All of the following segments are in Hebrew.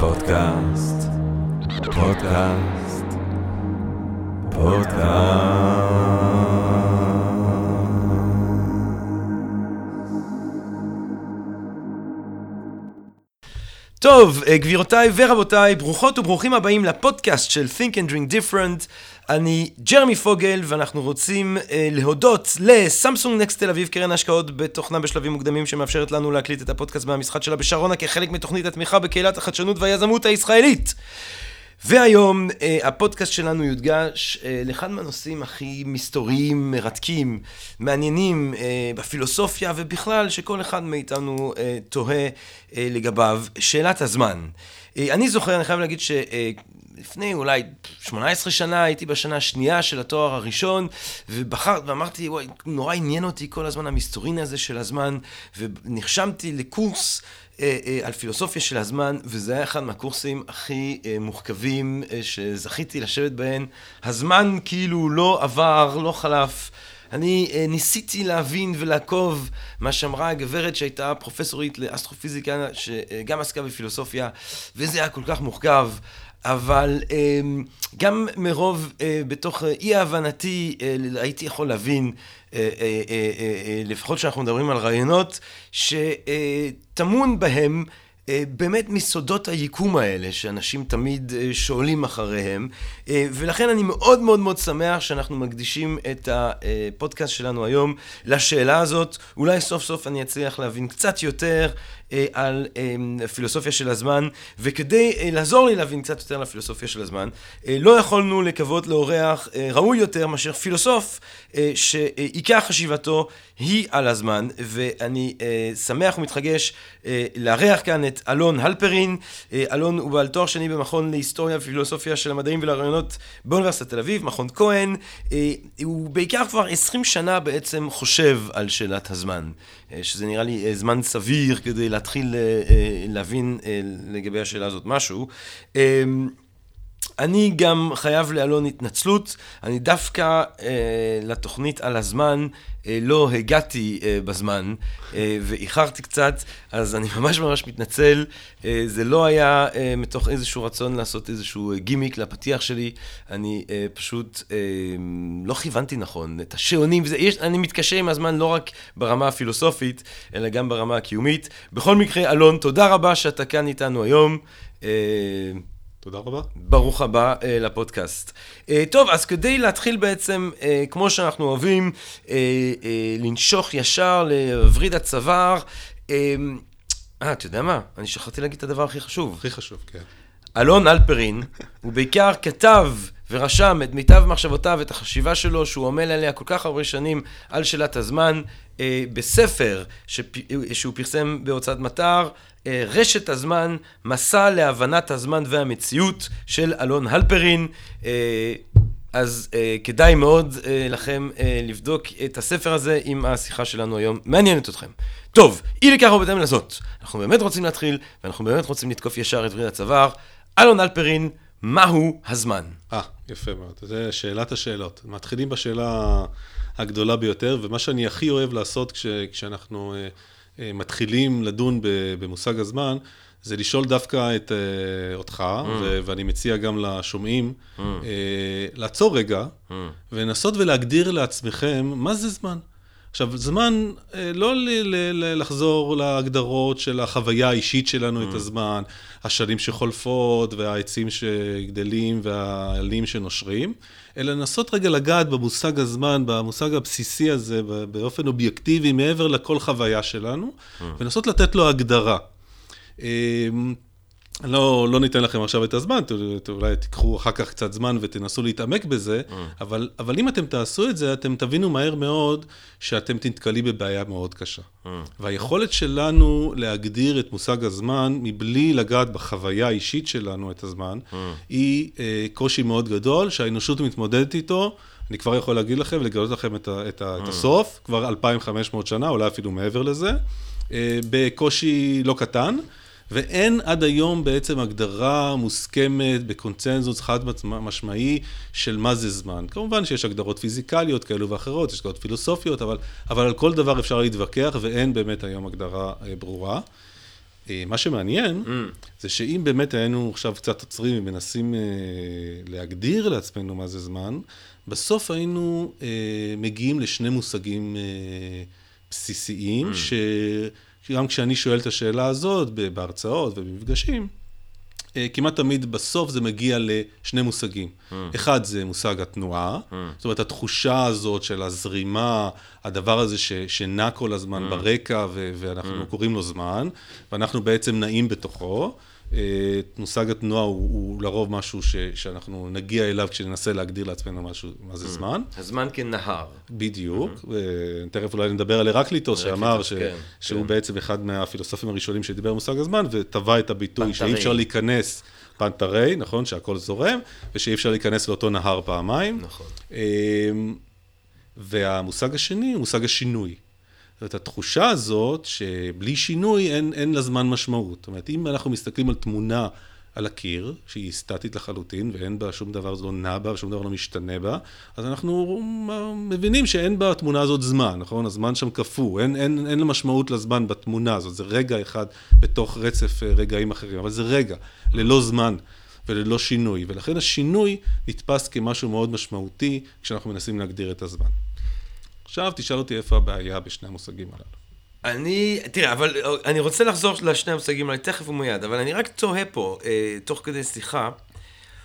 פודקאסט, פודקאסט, פודקאסט. טוב, אה, גבירותיי ורבותיי, ברוכות וברוכים הבאים לפודקאסט של Think and Drink Different. אני ג'רמי פוגל, ואנחנו רוצים אה, להודות לסמסונג נקסט תל אביב, קרן השקעות בתוכנה בשלבים מוקדמים, שמאפשרת לנו להקליט את הפודקאסט מהמשחק שלה בשרונה כחלק מתוכנית התמיכה בקהילת החדשנות והיזמות הישראלית. והיום אה, הפודקאסט שלנו יודגש אה, לאחד מהנושאים הכי מסתוריים, מרתקים, מעניינים אה, בפילוסופיה ובכלל שכל אחד מאיתנו אה, תוהה אה, לגביו, שאלת הזמן. אה, אני זוכר, אני חייב להגיד ש... אה, לפני אולי 18 שנה, הייתי בשנה השנייה של התואר הראשון, ובחרת, ואמרתי, וואי, נורא עניין אותי כל הזמן המסתורין הזה של הזמן, ונרשמתי לקורס אה, אה, על פילוסופיה של הזמן, וזה היה אחד מהקורסים הכי אה, מורכבים אה, שזכיתי לשבת בהן. הזמן כאילו לא עבר, לא חלף. אני אה, ניסיתי להבין ולעקוב מה שאמרה הגברת שהייתה פרופסורית לאסטרופיזיקה, שגם עסקה בפילוסופיה, וזה היה כל כך מורכב. אבל אמ, גם מרוב אה, בתוך אי הבנתי אה, הייתי יכול להבין, אה, לפחות כשאנחנו מדברים על רעיונות, שטמון בהם באמת מסודות היקום האלה, שאנשים תמיד שואלים אחריהם, ולכן אני מאוד מאוד מאוד שמח שאנחנו מקדישים את הפודקאסט שלנו היום לשאלה הזאת. אולי סוף סוף אני אצליח להבין קצת יותר על פילוסופיה של הזמן, וכדי לעזור לי להבין קצת יותר על הפילוסופיה של הזמן, לא יכולנו לקוות לאורח ראוי יותר מאשר פילוסוף שעיקר חשיבתו היא על הזמן, ואני שמח ומתרגש לארח כאן את אלון הלפרין. אלון הוא בעל תואר שני במכון להיסטוריה ופילוסופיה של המדעים ולרעיונות באוניברסיטת תל אביב, מכון כהן. הוא בעיקר כבר 20 שנה בעצם חושב על שאלת הזמן, שזה נראה לי זמן סביר כדי להתחיל להבין לגבי השאלה הזאת משהו. אני גם חייב לאלון התנצלות, אני דווקא אה, לתוכנית על הזמן אה, לא הגעתי אה, בזמן אה, ואיחרתי קצת, אז אני ממש ממש מתנצל, אה, זה לא היה אה, מתוך איזשהו רצון לעשות איזשהו גימיק לפתיח שלי, אני אה, פשוט אה, לא כיוונתי נכון את השעונים, וזה, יש, אני מתקשה עם הזמן לא רק ברמה הפילוסופית, אלא גם ברמה הקיומית. בכל מקרה, אלון, תודה רבה שאתה כאן איתנו היום. אה, תודה רבה. ברוך הבא uh, לפודקאסט. Uh, טוב, אז כדי להתחיל בעצם, uh, כמו שאנחנו אוהבים, uh, uh, לנשוך ישר לווריד הצוואר, אה, uh, אתה יודע מה? אני שכחתי להגיד את הדבר הכי חשוב. הכי חשוב, כן. אלון אלפרין, הוא בעיקר כתב ורשם את מיטב מחשבותיו, את החשיבה שלו, שהוא עמל עליה כל כך הרבה שנים על שאלת הזמן, אה, בספר שפ... שהוא פרסם בהוצאת מטר, אה, רשת הזמן, מסע להבנת הזמן והמציאות של אלון הלפרין. אה, אז אה, כדאי מאוד אה, לכם אה, לבדוק את הספר הזה עם השיחה שלנו היום, מעניינת אתכם. טוב, אי לכך ובהתאם לזאת, אנחנו באמת רוצים להתחיל, ואנחנו באמת רוצים לתקוף ישר את וריד הצוואר. אלון אלפרין, מהו הזמן? אה, יפה מאוד. זה שאלת השאלות. מתחילים בשאלה הגדולה ביותר, ומה שאני הכי אוהב לעשות כש, כשאנחנו אה, אה, מתחילים לדון במושג הזמן, זה לשאול דווקא את, uh, אותך, mm. ו- ואני מציע גם לשומעים, mm. uh, לעצור רגע mm. ולנסות ולהגדיר לעצמכם מה זה זמן. עכשיו, זמן, אה, לא לחזור להגדרות של החוויה האישית שלנו mm. את הזמן, השנים שחולפות והעצים שגדלים והעלים שנושרים, אלא לנסות רגע לגעת במושג הזמן, במושג הבסיסי הזה, באופן אובייקטיבי, מעבר לכל חוויה שלנו, mm. ולנסות לתת לו הגדרה. לא, לא ניתן לכם עכשיו את הזמן, אולי תיקחו אחר כך קצת זמן ותנסו להתעמק בזה, mm. אבל, אבל אם אתם תעשו את זה, אתם תבינו מהר מאוד שאתם תתקלי בבעיה מאוד קשה. Mm. והיכולת שלנו להגדיר את מושג הזמן מבלי לגעת בחוויה האישית שלנו את הזמן, mm. היא אה, קושי מאוד גדול שהאנושות מתמודדת איתו. אני כבר יכול להגיד לכם ולגלות לכם את, ה, את, ה, mm. את הסוף, כבר 2,500 שנה, אולי אפילו מעבר לזה, אה, בקושי לא קטן. ואין עד היום בעצם הגדרה מוסכמת בקונצנזוס חד משמעי של מה זה זמן. כמובן שיש הגדרות פיזיקליות כאלו ואחרות, יש הגדרות פילוסופיות, אבל, אבל על כל דבר אפשר להתווכח ואין באמת היום הגדרה אה, ברורה. אה, מה שמעניין, mm. זה שאם באמת היינו עכשיו קצת עוצרים ומנסים אה, להגדיר לעצמנו מה זה זמן, בסוף היינו אה, מגיעים לשני מושגים אה, בסיסיים, mm. שגם כשאני שואל את השאלה הזאת בהרצאות ובמפגשים, אה, כמעט תמיד בסוף זה מגיע לשני מושגים. Mm. אחד זה מושג התנועה, mm. זאת אומרת התחושה הזאת של הזרימה, הדבר הזה ש, שנע כל הזמן mm. ברקע ו- ואנחנו mm. קוראים לו זמן, ואנחנו בעצם נעים בתוכו. אה, מושג התנועה הוא, הוא לרוב משהו ש, שאנחנו נגיע אליו כשננסה להגדיר לעצמנו משהו, מה זה mm. זמן. הזמן כנהר. בדיוק, mm-hmm. תכף אולי נדבר על הרקליטוס, שאמר ש, כן, שהוא כן. בעצם אחד מהפילוסופים הראשונים שדיבר על מושג הזמן, וטבע את הביטוי שאי אפשר להיכנס, פנטרי, נכון, שהכל זורם, ושאי אפשר להיכנס לאותו נהר פעמיים. נכון. אמ, והמושג השני הוא מושג השינוי. זאת התחושה הזאת שבלי שינוי אין, אין לה זמן משמעות. זאת אומרת, אם אנחנו מסתכלים על תמונה על הקיר, שהיא סטטית לחלוטין, ואין בה שום דבר, זה לא נע בה, ושום דבר לא משתנה בה, אז אנחנו מבינים שאין בתמונה הזאת זמן, נכון? הזמן שם קפוא, אין, אין, אין לה משמעות לזמן בתמונה הזאת, זה רגע אחד בתוך רצף אה, רגעים אחרים, אבל זה רגע, ללא זמן. וללא שינוי, ולכן השינוי נתפס כמשהו מאוד משמעותי כשאנחנו מנסים להגדיר את הזמן. עכשיו תשאל אותי איפה הבעיה בשני המושגים הללו. אני, תראה, אבל אני רוצה לחזור לשני המושגים האלה תכף ומיד, אבל אני רק תוהה פה, אה, תוך כדי שיחה,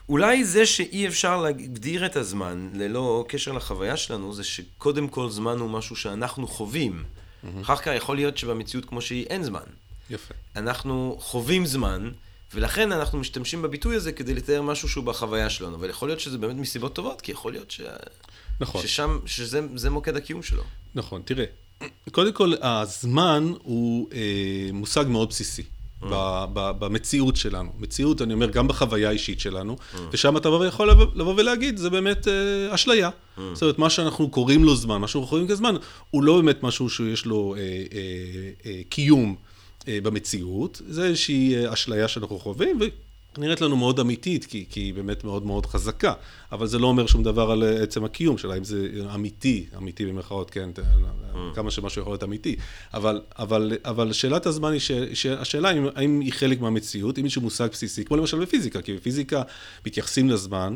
אולי זה שאי אפשר להגדיר את הזמן ללא קשר לחוויה שלנו, זה שקודם כל זמן הוא משהו שאנחנו חווים. Mm-hmm. אחר כך יכול להיות שבמציאות כמו שהיא אין זמן. יפה. אנחנו חווים זמן, ולכן אנחנו משתמשים בביטוי הזה כדי לתאר משהו שהוא בחוויה שלנו. אבל יכול להיות שזה באמת מסיבות טובות, כי יכול להיות ש... נכון. ששם, שזה מוקד הקיום שלו. נכון, תראה, קודם כל, הזמן הוא אה, מושג מאוד בסיסי. Mm. ב, ב, במציאות שלנו. מציאות, אני אומר, גם בחוויה האישית שלנו, mm. ושם אתה יכול לבוא, לבוא ולהגיד, זה באמת אה, אשליה. Mm. זאת אומרת, מה שאנחנו קוראים לו זמן, מה שאנחנו קוראים כזמן, הוא לא באמת משהו שיש לו אה, אה, אה, קיום אה, במציאות, זה איזושהי אה, אשליה שאנחנו חווים, נראית לנו מאוד אמיתית, כי, כי היא באמת מאוד מאוד חזקה, אבל זה לא אומר שום דבר על עצם הקיום שלה, אם זה אמיתי, אמיתי במרכאות, כן, mm. כמה שמשהו יכול להיות אמיתי, אבל, אבל, אבל שאלת הזמן היא, ש, השאלה אם, האם היא חלק מהמציאות, אם מישהו מושג בסיסי, כמו למשל בפיזיקה, כי בפיזיקה מתייחסים לזמן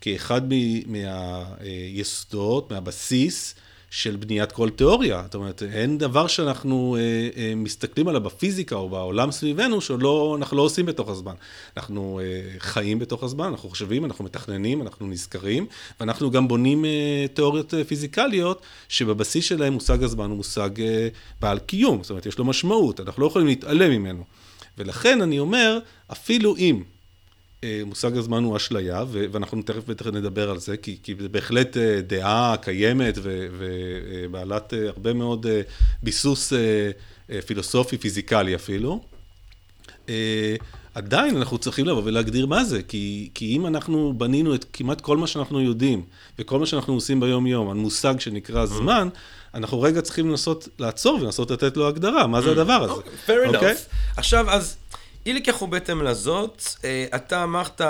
כאחד מהיסודות, מהבסיס, של בניית כל תיאוריה. זאת אומרת, אין דבר שאנחנו אה, אה, מסתכלים עליו בפיזיקה או בעולם סביבנו, שאנחנו לא עושים בתוך הזמן. אנחנו אה, חיים בתוך הזמן, אנחנו חושבים, אנחנו מתכננים, אנחנו נזכרים, ואנחנו גם בונים אה, תיאוריות אה, פיזיקליות, שבבסיס שלהם מושג הזמן הוא מושג אה, בעל קיום, זאת אומרת, יש לו משמעות, אנחנו לא יכולים להתעלם ממנו. ולכן אני אומר, אפילו אם מושג הזמן הוא אשליה, ואנחנו תכף בטח נדבר על זה, כי, כי זה בהחלט אה, דעה קיימת ובעלת אה, הרבה מאוד ביסוס פילוסופי, פיזיקלי אפילו. עדיין אנחנו צריכים לבוא ולהגדיר מה זה, כי, כי אם אנחנו בנינו את כמעט כל מה שאנחנו יודעים, וכל מה שאנחנו עושים ביום-יום, על מושג שנקרא mm. זמן, אנחנו רגע צריכים לנסות לעצור ולנסות לתת לו הגדרה, מה זה mm. הדבר הזה. Fair enough. Okay? אוקיי? עכשיו, אז... אי לכך ובטם לזאת, אה, אתה אמרת,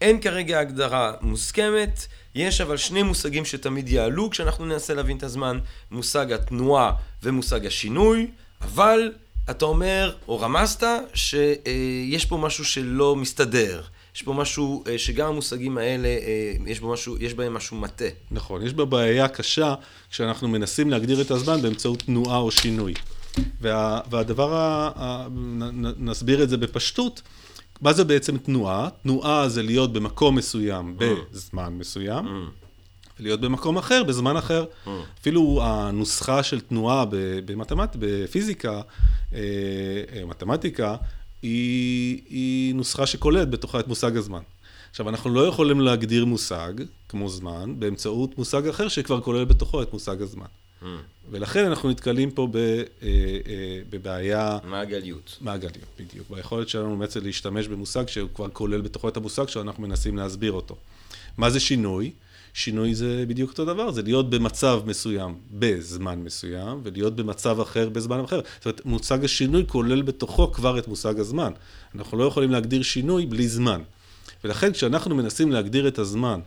אין כרגע הגדרה מוסכמת, יש אבל שני מושגים שתמיד יעלו כשאנחנו ננסה להבין את הזמן, מושג התנועה ומושג השינוי, אבל אתה אומר, או רמזת, שיש פה משהו שלא מסתדר. יש פה משהו אה, שגם המושגים האלה, אה, יש, משהו, יש בהם משהו מטה. נכון, יש בה בעיה קשה כשאנחנו מנסים להגדיר את הזמן באמצעות תנועה או שינוי. וה, והדבר, ה, ה, נסביר את זה בפשטות, מה זה בעצם תנועה? תנועה זה להיות במקום מסוים mm. בזמן מסוים, mm. ולהיות במקום אחר בזמן אחר. Mm. אפילו הנוסחה של תנועה במתמט, בפיזיקה, אה, אה, מתמטיקה, היא, היא נוסחה שכוללת בתוכה את מושג הזמן. עכשיו, אנחנו לא יכולים להגדיר מושג, כמו זמן, באמצעות מושג אחר שכבר כולל בתוכו את מושג הזמן. Mm. ולכן אנחנו נתקלים פה אה, אה, בבעיה... מעגליות. מעגליות, בדיוק. ביכולת שלנו בעצם להשתמש במושג שהוא כבר כולל בתוכו את המושג שאנחנו מנסים להסביר אותו. מה זה שינוי? שינוי זה בדיוק אותו דבר, זה להיות במצב מסוים בזמן מסוים, ולהיות במצב אחר בזמן אחר. זאת אומרת, מושג השינוי כולל בתוכו כבר את מושג הזמן. אנחנו לא יכולים להגדיר שינוי בלי זמן. ולכן כשאנחנו מנסים להגדיר את הזמן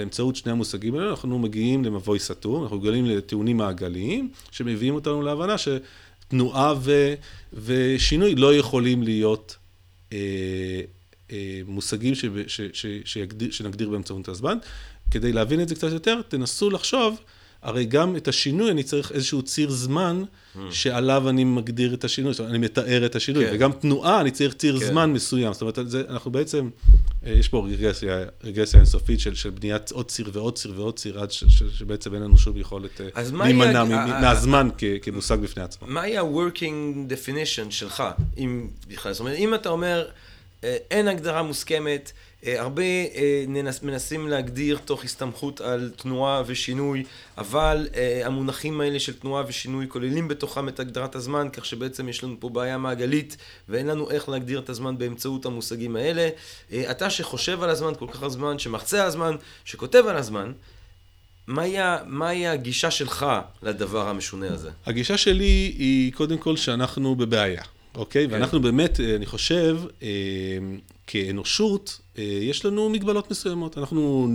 באמצעות שני המושגים האלה אנחנו מגיעים למבוי סתום, אנחנו מגיעים לטיעונים מעגליים, שמביאים אותנו להבנה ש... תנועה ו, ושינוי לא יכולים להיות אה, אה, מושגים ש, ש, ש, שיגדיר, שנגדיר באמצעות הזמן. כדי להבין את זה קצת יותר, תנסו לחשוב הרי גם את השינוי אני צריך איזשהו ציר זמן mm. שעליו אני מגדיר את השינוי, זאת אומרת, אני מתאר את השינוי, כן. וגם תנועה אני צריך ציר כן. זמן מסוים, זאת אומרת, זה, אנחנו בעצם, אה, יש פה רגרסיה, רגרסיה אינסופית של, של בניית עוד ציר ועוד ציר ועוד ציר, עד ש, ש, שבעצם אין לנו שום יכולת אה, להימנע מהזמן כ, כמושג בפני עצמו. מהי ה-working definition שלך, אם בכלל, זאת אומרת, אם אתה אומר, אה, אין הגדרה מוסכמת, אה, הרבה אה, מנסים להגדיר תוך הסתמכות על תנועה ושינוי, אבל אה, המונחים האלה של תנועה ושינוי כוללים בתוכם את הגדרת הזמן, כך שבעצם יש לנו פה בעיה מעגלית ואין לנו איך להגדיר את הזמן באמצעות המושגים האלה. אתה שחושב על הזמן כל כך הרבה זמן, שמחצה על הזמן, שכותב על הזמן, מהי, מהי הגישה שלך לדבר המשונה הזה? הגישה שלי היא קודם כל שאנחנו בבעיה. אוקיי? כן. ואנחנו באמת, אני חושב, כאנושות, אה, יש לנו מגבלות מסוימות. אנחנו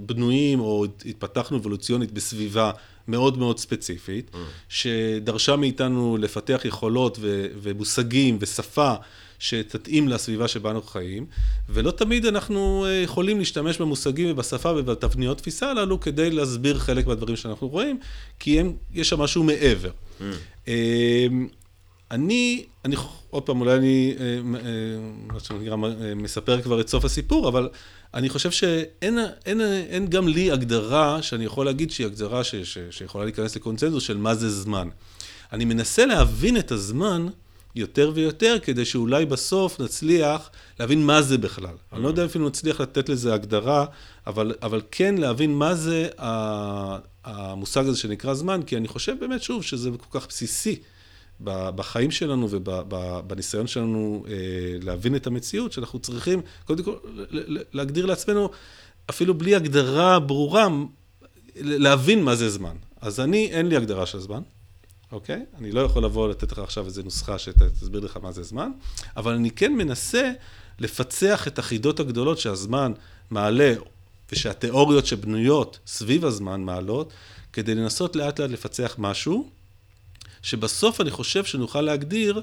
בנויים או התפתחנו אבולוציונית בסביבה מאוד מאוד ספציפית, mm. שדרשה מאיתנו לפתח יכולות ו- ומושגים ושפה שתתאים לסביבה שבה אנחנו חיים, ולא תמיד אנחנו אה, יכולים להשתמש במושגים ובשפה ובתבניות תפיסה הללו כדי להסביר חלק מהדברים שאנחנו רואים, כי הם, יש שם משהו מעבר. Mm. אני, אני, עוד פעם, אולי אני, אה, אה, מה שנקרא, אה, מספר כבר את סוף הסיפור, אבל אני חושב שאין אין, אין גם לי הגדרה שאני יכול להגיד שהיא הגדרה ש, ש, שיכולה להיכנס לקונצנזוס של מה זה זמן. אני מנסה להבין את הזמן יותר ויותר, כדי שאולי בסוף נצליח להבין מה זה בכלל. אני לא יודע אפילו נצליח לתת לזה הגדרה, אבל, אבל כן להבין מה זה המושג הזה שנקרא זמן, כי אני חושב באמת, שוב, שזה כל כך בסיסי. בחיים שלנו ובניסיון שלנו אה, להבין את המציאות, שאנחנו צריכים קודם כל להגדיר לעצמנו, אפילו בלי הגדרה ברורה, להבין מה זה זמן. אז אני, אין לי הגדרה של זמן, אוקיי? אני לא יכול לבוא לתת לך עכשיו איזו נוסחה שתסביר לך מה זה זמן, אבל אני כן מנסה לפצח את החידות הגדולות שהזמן מעלה, ושהתיאוריות שבנויות סביב הזמן מעלות, כדי לנסות לאט לאט לפצח משהו. שבסוף אני חושב שנוכל להגדיר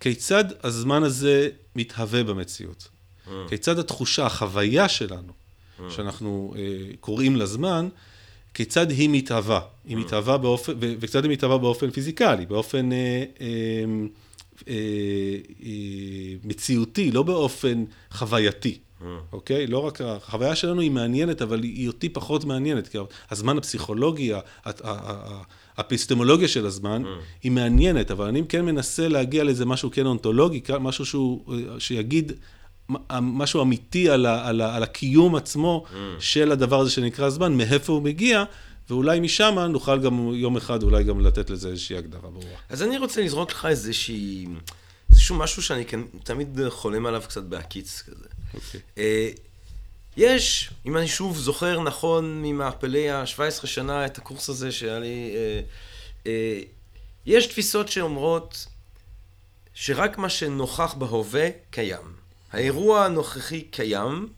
כיצד הזמן הזה מתהווה במציאות. Mm. כיצד התחושה, החוויה שלנו, mm. שאנחנו אה, קוראים לזמן, כיצד היא מתהווה. Mm. היא מתהווה באופן, ו- וכיצד היא מתהווה באופן פיזיקלי, באופן אה, אה, אה, אה, מציאותי, לא באופן חווייתי. Mm. אוקיי? לא רק החוויה שלנו היא מעניינת, אבל היא אותי פחות מעניינת. כי הזמן הפסיכולוגי, האפיסטמולוגיה של הזמן mm. היא מעניינת, אבל אני כן מנסה להגיע לאיזה משהו כן אונתולוגי, משהו שהוא, שיגיד משהו אמיתי על, ה, על, ה, על הקיום עצמו mm. של הדבר הזה שנקרא זמן, מאיפה הוא מגיע, ואולי משם נוכל גם יום אחד אולי גם לתת לזה איזושהי הגדרה ברורה. אז אני רוצה לזרוק לך איזושהי, איזשהו משהו שאני כן, תמיד חולם עליו קצת בהקיץ כזה. Okay. יש, אם אני שוב זוכר נכון ממעפלי ה-17 שנה את הקורס הזה שהיה לי, אה, אה, יש תפיסות שאומרות שרק מה שנוכח בהווה קיים. האירוע הנוכחי קיים,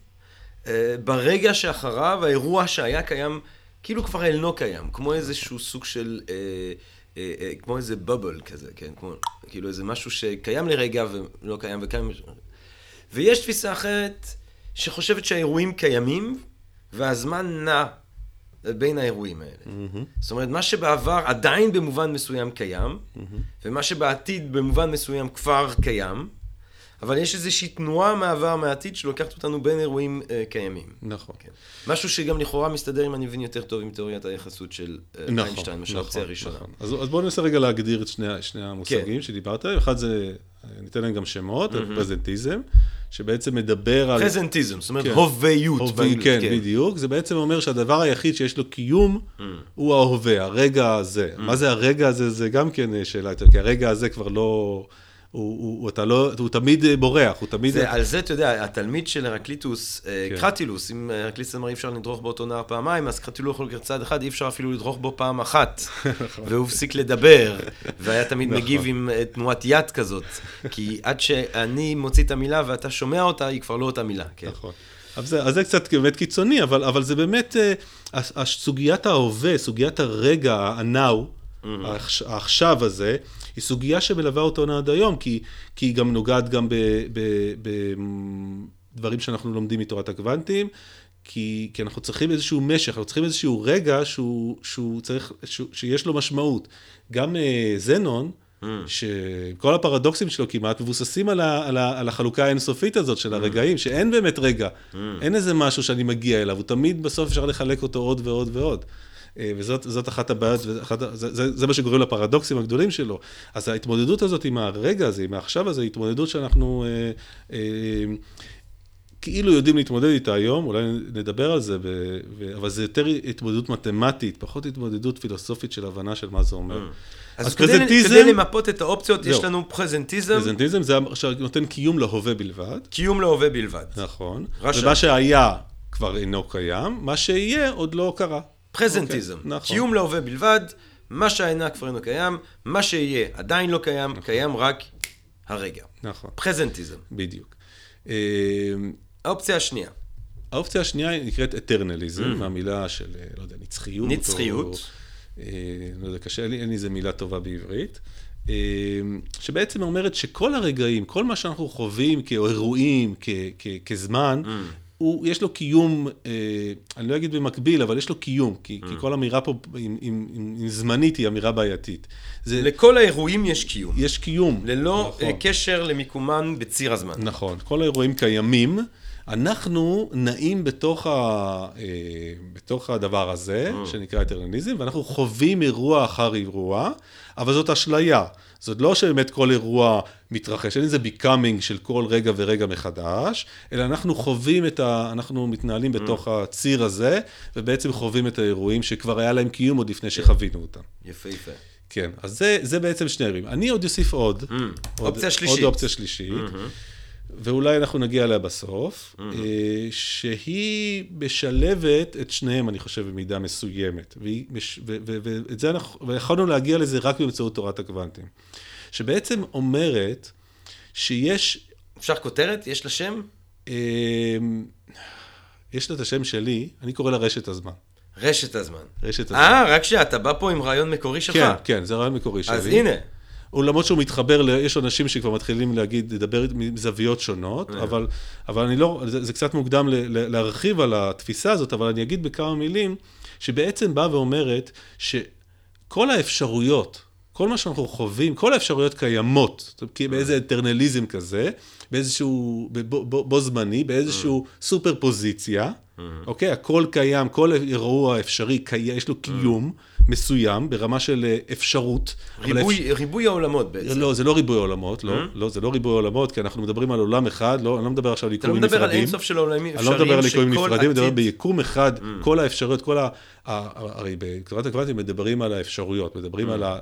אה, ברגע שאחריו האירוע שהיה קיים כאילו כבר אינו קיים, כמו איזשהו סוג של, כמו איזה בבל כזה, כן? כמו, כאילו איזה משהו שקיים לרגע ולא קיים וקיים. ויש תפיסה אחרת שחושבת שהאירועים קיימים, והזמן נע בין האירועים האלה. Mm-hmm. זאת אומרת, מה שבעבר עדיין במובן מסוים קיים, mm-hmm. ומה שבעתיד במובן מסוים כבר קיים, אבל יש איזושהי תנועה מהעבר, מהעתיד, שלוקחת אותנו בין אירועים אה, קיימים. נכון. כן. משהו שגם לכאורה מסתדר, אם אני מבין יותר טוב, עם תיאוריית היחסות של אה, נכון, איינשטיין, משל האופציה נכון, הראשונה. נכון. אז, אז בואו ננסה רגע להגדיר את שני, שני המושגים כן. שדיברת עליהם. אחד זה, ניתן להם גם שמות, mm-hmm. פרזנטיזם. שבעצם מדבר על... פרזנטיזם, זאת אומרת כן. הוויות. הווה, כן, כן, בדיוק. זה בעצם אומר שהדבר היחיד שיש לו קיום mm. הוא ההווה, הרגע הזה. Mm. מה זה הרגע הזה? זה גם כן שאלה יותר, כי הרגע הזה כבר לא... הוא, הוא, הוא, אתה לא, הוא תמיד אה, בורח, הוא תמיד... זה, על זה, אתה יודע, התלמיד של הרקליטוס, אה, כן. קרטילוס, אם הרקליטוס אמר אי אפשר לדרוך באותו נער פעמיים, אז קרטילוס יכול לקרוא צעד אחד, אי אפשר אפילו לדרוך בו פעם אחת. נכון. והוא הפסיק לדבר, והיה תמיד נכון. מגיב עם אה, תנועת יד כזאת. כי עד שאני מוציא את המילה ואתה שומע אותה, היא כבר לא אותה מילה. כן. נכון. אז זה, אז זה קצת באמת קיצוני, אבל, אבל זה באמת, סוגיית ההווה, סוגיית הרגע, ה-now, mm-hmm. העכשיו הזה, היא סוגיה שמלווה אותנו עד היום, כי, כי היא גם נוגעת גם בדברים שאנחנו לומדים מתורת הקוונטים, כי, כי אנחנו צריכים איזשהו משך, אנחנו צריכים איזשהו רגע שהוא, שהוא צריך, שהוא, שיש לו משמעות. גם uh, זנון, mm. שכל הפרדוקסים שלו כמעט מבוססים על, ה, על, ה, על החלוקה האינסופית הזאת של mm. הרגעים, שאין באמת רגע, mm. אין איזה משהו שאני מגיע אליו, הוא תמיד בסוף אפשר לחלק אותו עוד ועוד ועוד. אה, וזאת אחת הבעיות, ואחת, זה, זה, זה מה שגורם לפרדוקסים הגדולים שלו. אז ההתמודדות הזאת עם הרגע הזה, עם העכשיו הזה, היא התמודדות שאנחנו... אה, אה, כאילו יודעים להתמודד איתה היום, אולי נדבר על זה, אבל זה יותר התמודדות מתמטית, פחות התמודדות פילוסופית של הבנה של מה זה אומר. Mm. אז, אז כדי, פרזנטיזם... כדי למפות את האופציות, יש לנו פרזנטיזם. פרזנטיזם זה נותן קיום להווה בלבד. קיום להווה בלבד. נכון. רשע. ומה שהיה כבר אינו קיים, מה שיהיה עוד לא קרה. פרזנטיזם. Okay, אוקיי, נכון. קיום להווה בלבד, מה שהאינה כבר אינו קיים, מה שיהיה עדיין לא קיים, נכון. קיים רק הרגע. נכון. פרזנטיזם. בדיוק. אה, האופציה השנייה. האופציה השנייה נקראת אטרנליזם, mm. מהמילה של, אה, לא יודע, נצחיות. נצחיות. או, אה, לא יודע, קשה לי, אין לי איזה מילה טובה בעברית. שבעצם אומרת שכל הרגעים, כל מה שאנחנו חווים כאירועים, כ, כ, כזמן, mm. הוא, יש לו קיום, אה, אני לא אגיד במקביל, אבל יש לו קיום, כי, mm. כי כל אמירה פה עם, עם, עם זמנית היא אמירה בעייתית. זה, לכל האירועים יש קיום. יש קיום. ללא נכון. קשר למיקומן בציר הזמן. נכון, כל האירועים קיימים. אנחנו נעים בתוך, ה, אה, בתוך הדבר הזה, mm. שנקרא אטרנליזם, ואנחנו חווים אירוע אחר אירוע, אבל זאת אשליה. זאת לא שבאמת כל אירוע מתרחש, אין איזה becoming של כל רגע ורגע מחדש, אלא אנחנו חווים את ה... אנחנו מתנהלים mm. בתוך הציר הזה, ובעצם חווים את האירועים שכבר היה להם קיום עוד לפני שחווינו אותם. יפה יפה. כן, אז זה, זה בעצם שני אירועים. אני עוד אוסיף עוד. Mm. עוד אופציה שלישית. עוד אופציה שלישית. Mm-hmm. ואולי אנחנו נגיע אליה בסוף, mm-hmm. שהיא משלבת את שניהם, אני חושב, במידה מסוימת. ואת זה אנחנו, ויכולנו להגיע לזה רק באמצעות תורת הקוונטים. שבעצם אומרת שיש... אפשר כותרת? יש לה שם? אה, יש לה את השם שלי, אני קורא לה רשת הזמן. רשת הזמן. רשת הזמן. אה, רק שאתה בא פה עם רעיון מקורי שלך. כן, כן, זה רעיון מקורי שלי. אז הנה. למרות שהוא מתחבר. יש אנשים שכבר מתחילים להגיד, לדבר מזוויות שונות, אה. אבל, אבל אני לא, זה, זה קצת מוקדם ל, ל, להרחיב על התפיסה הזאת, אבל אני אגיד בכמה מילים, שבעצם באה ואומרת שכל האפשרויות, כל מה שאנחנו חווים, כל האפשרויות קיימות, כי אה. באיזה אטרנליזם כזה, באיזשהו, בו, בו, בו זמני, באיזשהו אה. סופר פוזיציה, אוקיי? הכל קיים, כל אירוע אפשרי, יש לו קיום. מסוים, ברמה של אה, אפשרות. ריבוי, אפשר... ריבוי העולמות בעצם. לא, זה לא ריבוי העולמות, לא, mm-hmm. לא, זה לא ריבוי העולמות, כי אנחנו מדברים על עולם אחד, לא, אני לא מדבר עכשיו על יקומים נפרדים. אתה לא מדבר על אינסוף של עולמים אפשריים, אני לא מדבר על יקומים נפרדים, אני מדבר ביקום אחד, mm. כל האפשרויות, כל ה... הרי בכתובת הקוונטים מדברים על האפשרויות, מדברים. על אה,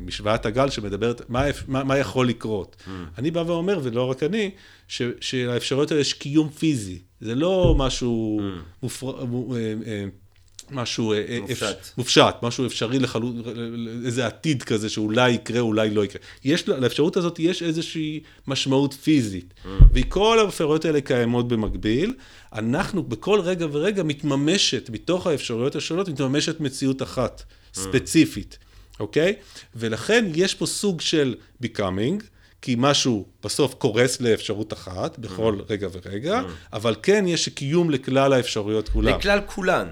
משוואת הגל שמדברת, מה, מה, מה יכול לקרות. אני בא ואומר, ולא רק אני, ש, שלאפשרויות האלה יש קיום פיזי. זה לא משהו mm. מופר... אה, משהו אה, אה, מופשט, אפ... מופשט משהו אפשרי לחלוט, איזה עתיד כזה שאולי יקרה, אולי לא יקרה. יש, לאפשרות הזאת יש איזושהי משמעות פיזית, mm. וכל האפשרויות האלה קיימות במקביל. אנחנו בכל רגע ורגע מתממשת, מתוך האפשרויות השונות, מתממשת מציאות אחת, mm. ספציפית, אוקיי? ולכן יש פה סוג של becoming, כי משהו בסוף קורס לאפשרות אחת בכל mm. רגע ורגע, mm. אבל כן יש קיום לכלל האפשרויות כולן. לכלל כולן.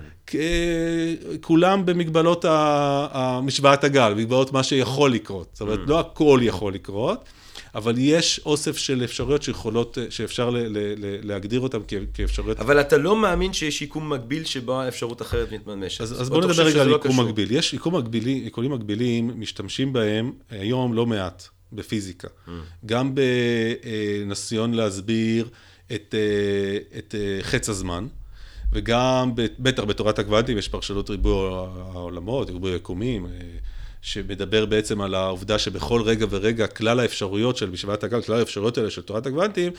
כולם במגבלות המשוואת הגל, במגבלות מה שיכול לקרות. זאת אומרת, mm. לא הכל יכול לקרות, אבל יש אוסף של אפשרויות שיכולות, שאפשר ל, ל, ל, להגדיר אותן כאפשרויות. אבל אתה לא מאמין שיש יקום מקביל שבו אפשרות אחרת מתממשת. אז, אז בואו נדבר רגע על לא יקום לא מקביל. יש יקום מקבילי, יקומים מקבילים, משתמשים בהם היום לא מעט בפיזיקה. Mm. גם בניסיון להסביר את, אה, את אה, חץ הזמן. וגם, בטח בתורת הקוונטים יש פרשנות ריבוי העולמות, ריבוי היקומים, אה, שמדבר בעצם על העובדה שבכל רגע ורגע כלל האפשרויות של משוואת הגל, כלל האפשרויות האלה של תורת הקוונטים,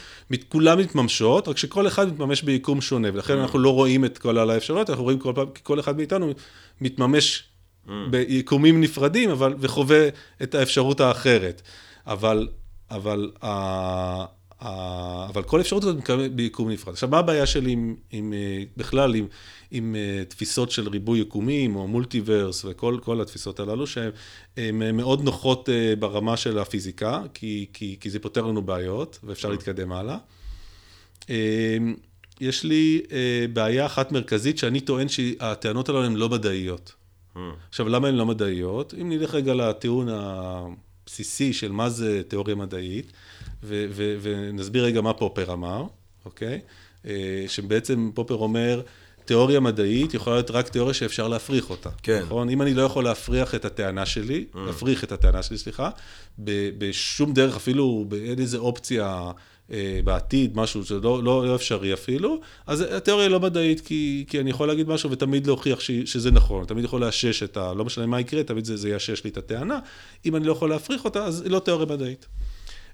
כולן מתממשות, רק שכל אחד מתממש ביקום שונה, ולכן אנחנו לא רואים את כל האפשרויות, אנחנו רואים כל פעם, כי כל אחד מאיתנו מתממש ביקומים נפרדים, אבל, וחווה את האפשרות האחרת. אבל, אבל ה- אבל כל אפשרות הזאת ביקום נפרד. עכשיו, מה הבעיה שלי עם, עם, אה, בכלל עם, עם אה, תפיסות של ריבוי יקומים, או מולטיברס, וכל כל התפיסות הללו, שהן הן מאוד נוחות אה, ברמה של הפיזיקה, כי, כי, כי זה פותר לנו בעיות, ואפשר להתקדם הלאה. אה, יש לי אה, בעיה אחת מרכזית, שאני טוען שהטענות הללו הן לא מדעיות. עכשיו, למה הן לא מדעיות? אם נלך רגע לטיעון הבסיסי של מה זה תיאוריה מדעית, ו- ו- ונסביר רגע מה פופר אמר, אוקיי? אה, שבעצם פופר אומר, תיאוריה מדעית יכולה להיות רק תיאוריה שאפשר להפריך אותה. כן. נכון? אם אני לא יכול להפריך את הטענה שלי, להפריך את הטענה שלי, סליחה, בשום דרך, אפילו באין איזה אופציה בעתיד, משהו שלא לא, לא אפשרי אפילו, אז התיאוריה היא לא מדעית, כי, כי אני יכול להגיד משהו ותמיד להוכיח ש, שזה נכון, תמיד יכול לאשש את ה... לא משנה מה יקרה, תמיד זה, זה יאשש לי את הטענה. אם אני לא יכול להפריך אותה, אז היא לא תיאוריה מדעית.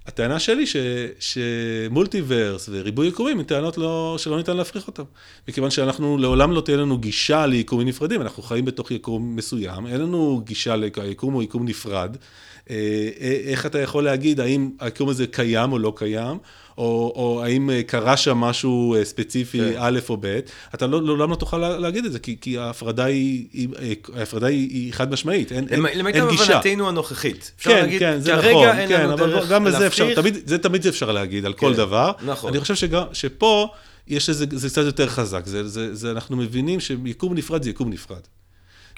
הטענה שלי ש, שמולטיברס וריבוי יקומים הן טענות לא, שלא ניתן להפריך אותן. מכיוון שאנחנו, לעולם לא תהיה לנו גישה ליקומים נפרדים, אנחנו חיים בתוך יקום מסוים, אין לנו גישה ליקום או יקום נפרד. אה, אה, איך אתה יכול להגיד האם היקום הזה קיים או לא קיים, או, או האם אה, קרה שם משהו ספציפי כן. א' או ב', אתה לא, לעולם לא תוכל לה- להגיד את זה, כי, כי ההפרדה היא, היא, ההפרדה היא, היא חד משמעית, אין, אין, למיטב אין גישה. הבנתנו הנוכחית. אפשר כן, להגיד, כן, זה נכון, כן, לנו אבל גם לזה אפשר. תמיד, זה תמיד אפשר להגיד על כל כן, דבר. נכון. אני חושב שגם, שפה יש איזה, זה קצת יותר חזק, זה, זה, זה, אנחנו מבינים שיקום נפרד זה יקום נפרד.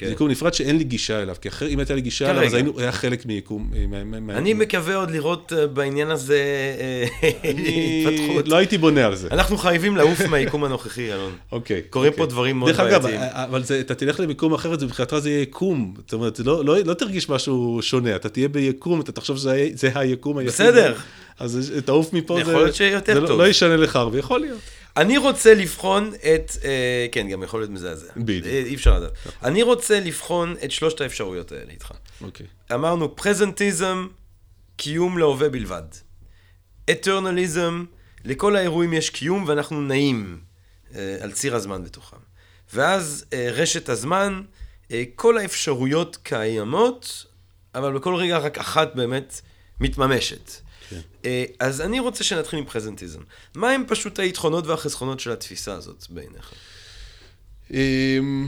כן. זה יקום נפרד שאין לי גישה אליו, כי אחרי, אם הייתה לי גישה אליו, כרגע. אז היינו, היה חלק מיקום. מה- מה- מה- אני מקווה עוד לראות אה, בעניין הזה אה, התפתחות. לא הייתי בונה על זה. אנחנו חייבים לעוף מהיקום הנוכחי, אלון. אוקיי. קורים אוקיי. פה דברים מאוד דרך אגב, בעייתיים. אבל זה, אתה תלך למיקום אחר, זה מבחינתך זה יהיה יקום. זאת אומרת, זה לא, לא, לא תרגיש משהו שונה, אתה תהיה ביקום, אתה תחשוב שזה זה היקום היחיד. בסדר. אז תעוף מפה, זה, שיותר זה לא-. לא ישנה לך הרבה, יכול להיות. אני רוצה לבחון את, אה, כן, גם יכול להיות מזעזע. בדיוק. אה, אי אפשר לדעת. אני רוצה לבחון את שלושת האפשרויות האלה איתך. אוקיי. אמרנו פרזנטיזם, קיום להווה בלבד. אטרנליזם, לכל האירועים יש קיום ואנחנו נעים אה, על ציר הזמן בתוכם. ואז אה, רשת הזמן, אה, כל האפשרויות קיימות, אבל בכל רגע רק אחת באמת מתממשת. כן. אה, אז אני רוצה שנתחיל עם פרזנטיזם. מה הם פשוט היתרונות והחסכונות של התפיסה הזאת בעיניך? אמ,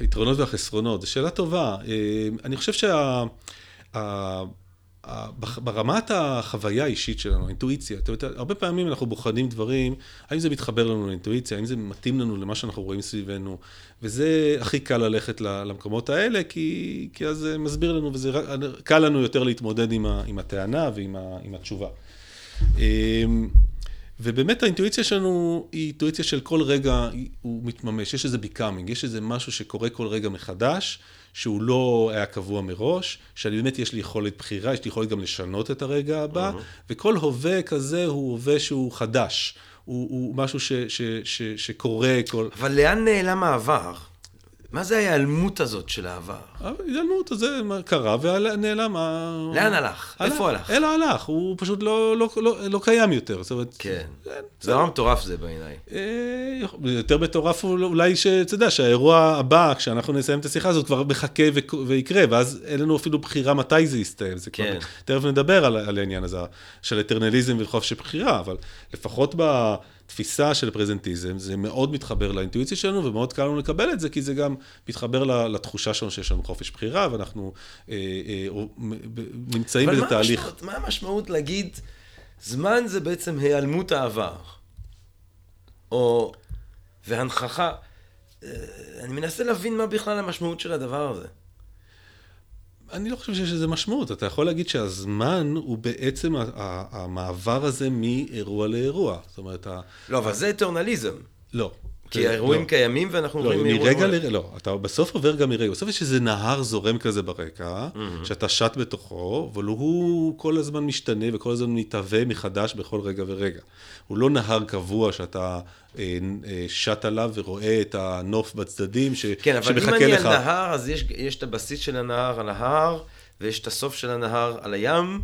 היתרונות והחסרונות, זו שאלה טובה. אמ, אני חושב שה... ברמת החוויה האישית שלנו, האינטואיציה, אתה יודע, הרבה פעמים אנחנו בוחנים דברים, האם זה מתחבר לנו לאינטואיציה, האם זה מתאים לנו למה שאנחנו רואים סביבנו, וזה הכי קל ללכת למקומות האלה, כי, כי אז זה מסביר לנו, וזה קל לנו יותר להתמודד עם, ה, עם הטענה ועם ה, עם התשובה. אמ, ובאמת האינטואיציה שלנו היא אינטואיציה של כל רגע הוא מתממש, יש איזה becoming, יש איזה משהו שקורה כל רגע מחדש, שהוא לא היה קבוע מראש, שאני באמת יש לי יכולת בחירה, יש לי יכולת גם לשנות את הרגע הבא, וכל הווה כזה הוא הווה שהוא חדש, הוא, הוא משהו ש, ש, ש, שקורה כל... אבל לאן נעלם העבר? מה זה ההיעלמות הזאת של העבר? ההיעלמות הזה קרה ונעלם. לאן הלך? איפה הלך? אלא הלך, הוא פשוט לא, לא, לא, לא קיים יותר. זאת אומרת, כן. זה נורא מטורף זה בעיניי. אה, יותר מטורף אולי שאתה יודע שהאירוע הבא, כשאנחנו נסיים את השיחה הזאת, כבר מחכה ויקרה, ואז אין לנו אפילו בחירה מתי זה יסתיים. זה כן. תכף נדבר על, על העניין הזה של אטרנליזם וחופש בחירה, אבל לפחות בתפיסה של פרזנטיזם, זה מאוד מתחבר לאינטואיציה שלנו, ומאוד קל לנו לקבל את זה, כי זה גם מתחבר לתחושה שלנו שיש לנו חופש בחירה, ואנחנו אה, אה, נמצאים אבל באיזה תהליך. המשמעות- מה המשמעות להגיד, זמן זה בעצם היעלמות העבר? או, והנכחה, אה, אני מנסה להבין מה בכלל המשמעות של הדבר הזה. אני לא חושב שיש לזה משמעות. אתה יכול להגיד שהזמן הוא בעצם המעבר הזה מאירוע לאירוע. זאת אומרת. לא, אבל זה אטרנליזם. לא. כי האירועים לא. קיימים ואנחנו לא, עוברים מאירוע מרגע. לרגע, לא, אתה בסוף עובר גם מרגע, בסוף יש איזה נהר זורם כזה ברקע, שאתה שט בתוכו, אבל הוא כל הזמן משתנה וכל הזמן מתהווה מחדש בכל רגע ורגע. הוא לא נהר קבוע שאתה אה, אה, שט עליו ורואה את הנוף בצדדים, ש, כן, אבל אם אני לך. על נהר, אז יש, יש את הבסיס של הנהר על ההר, ויש את הסוף של הנהר על הים,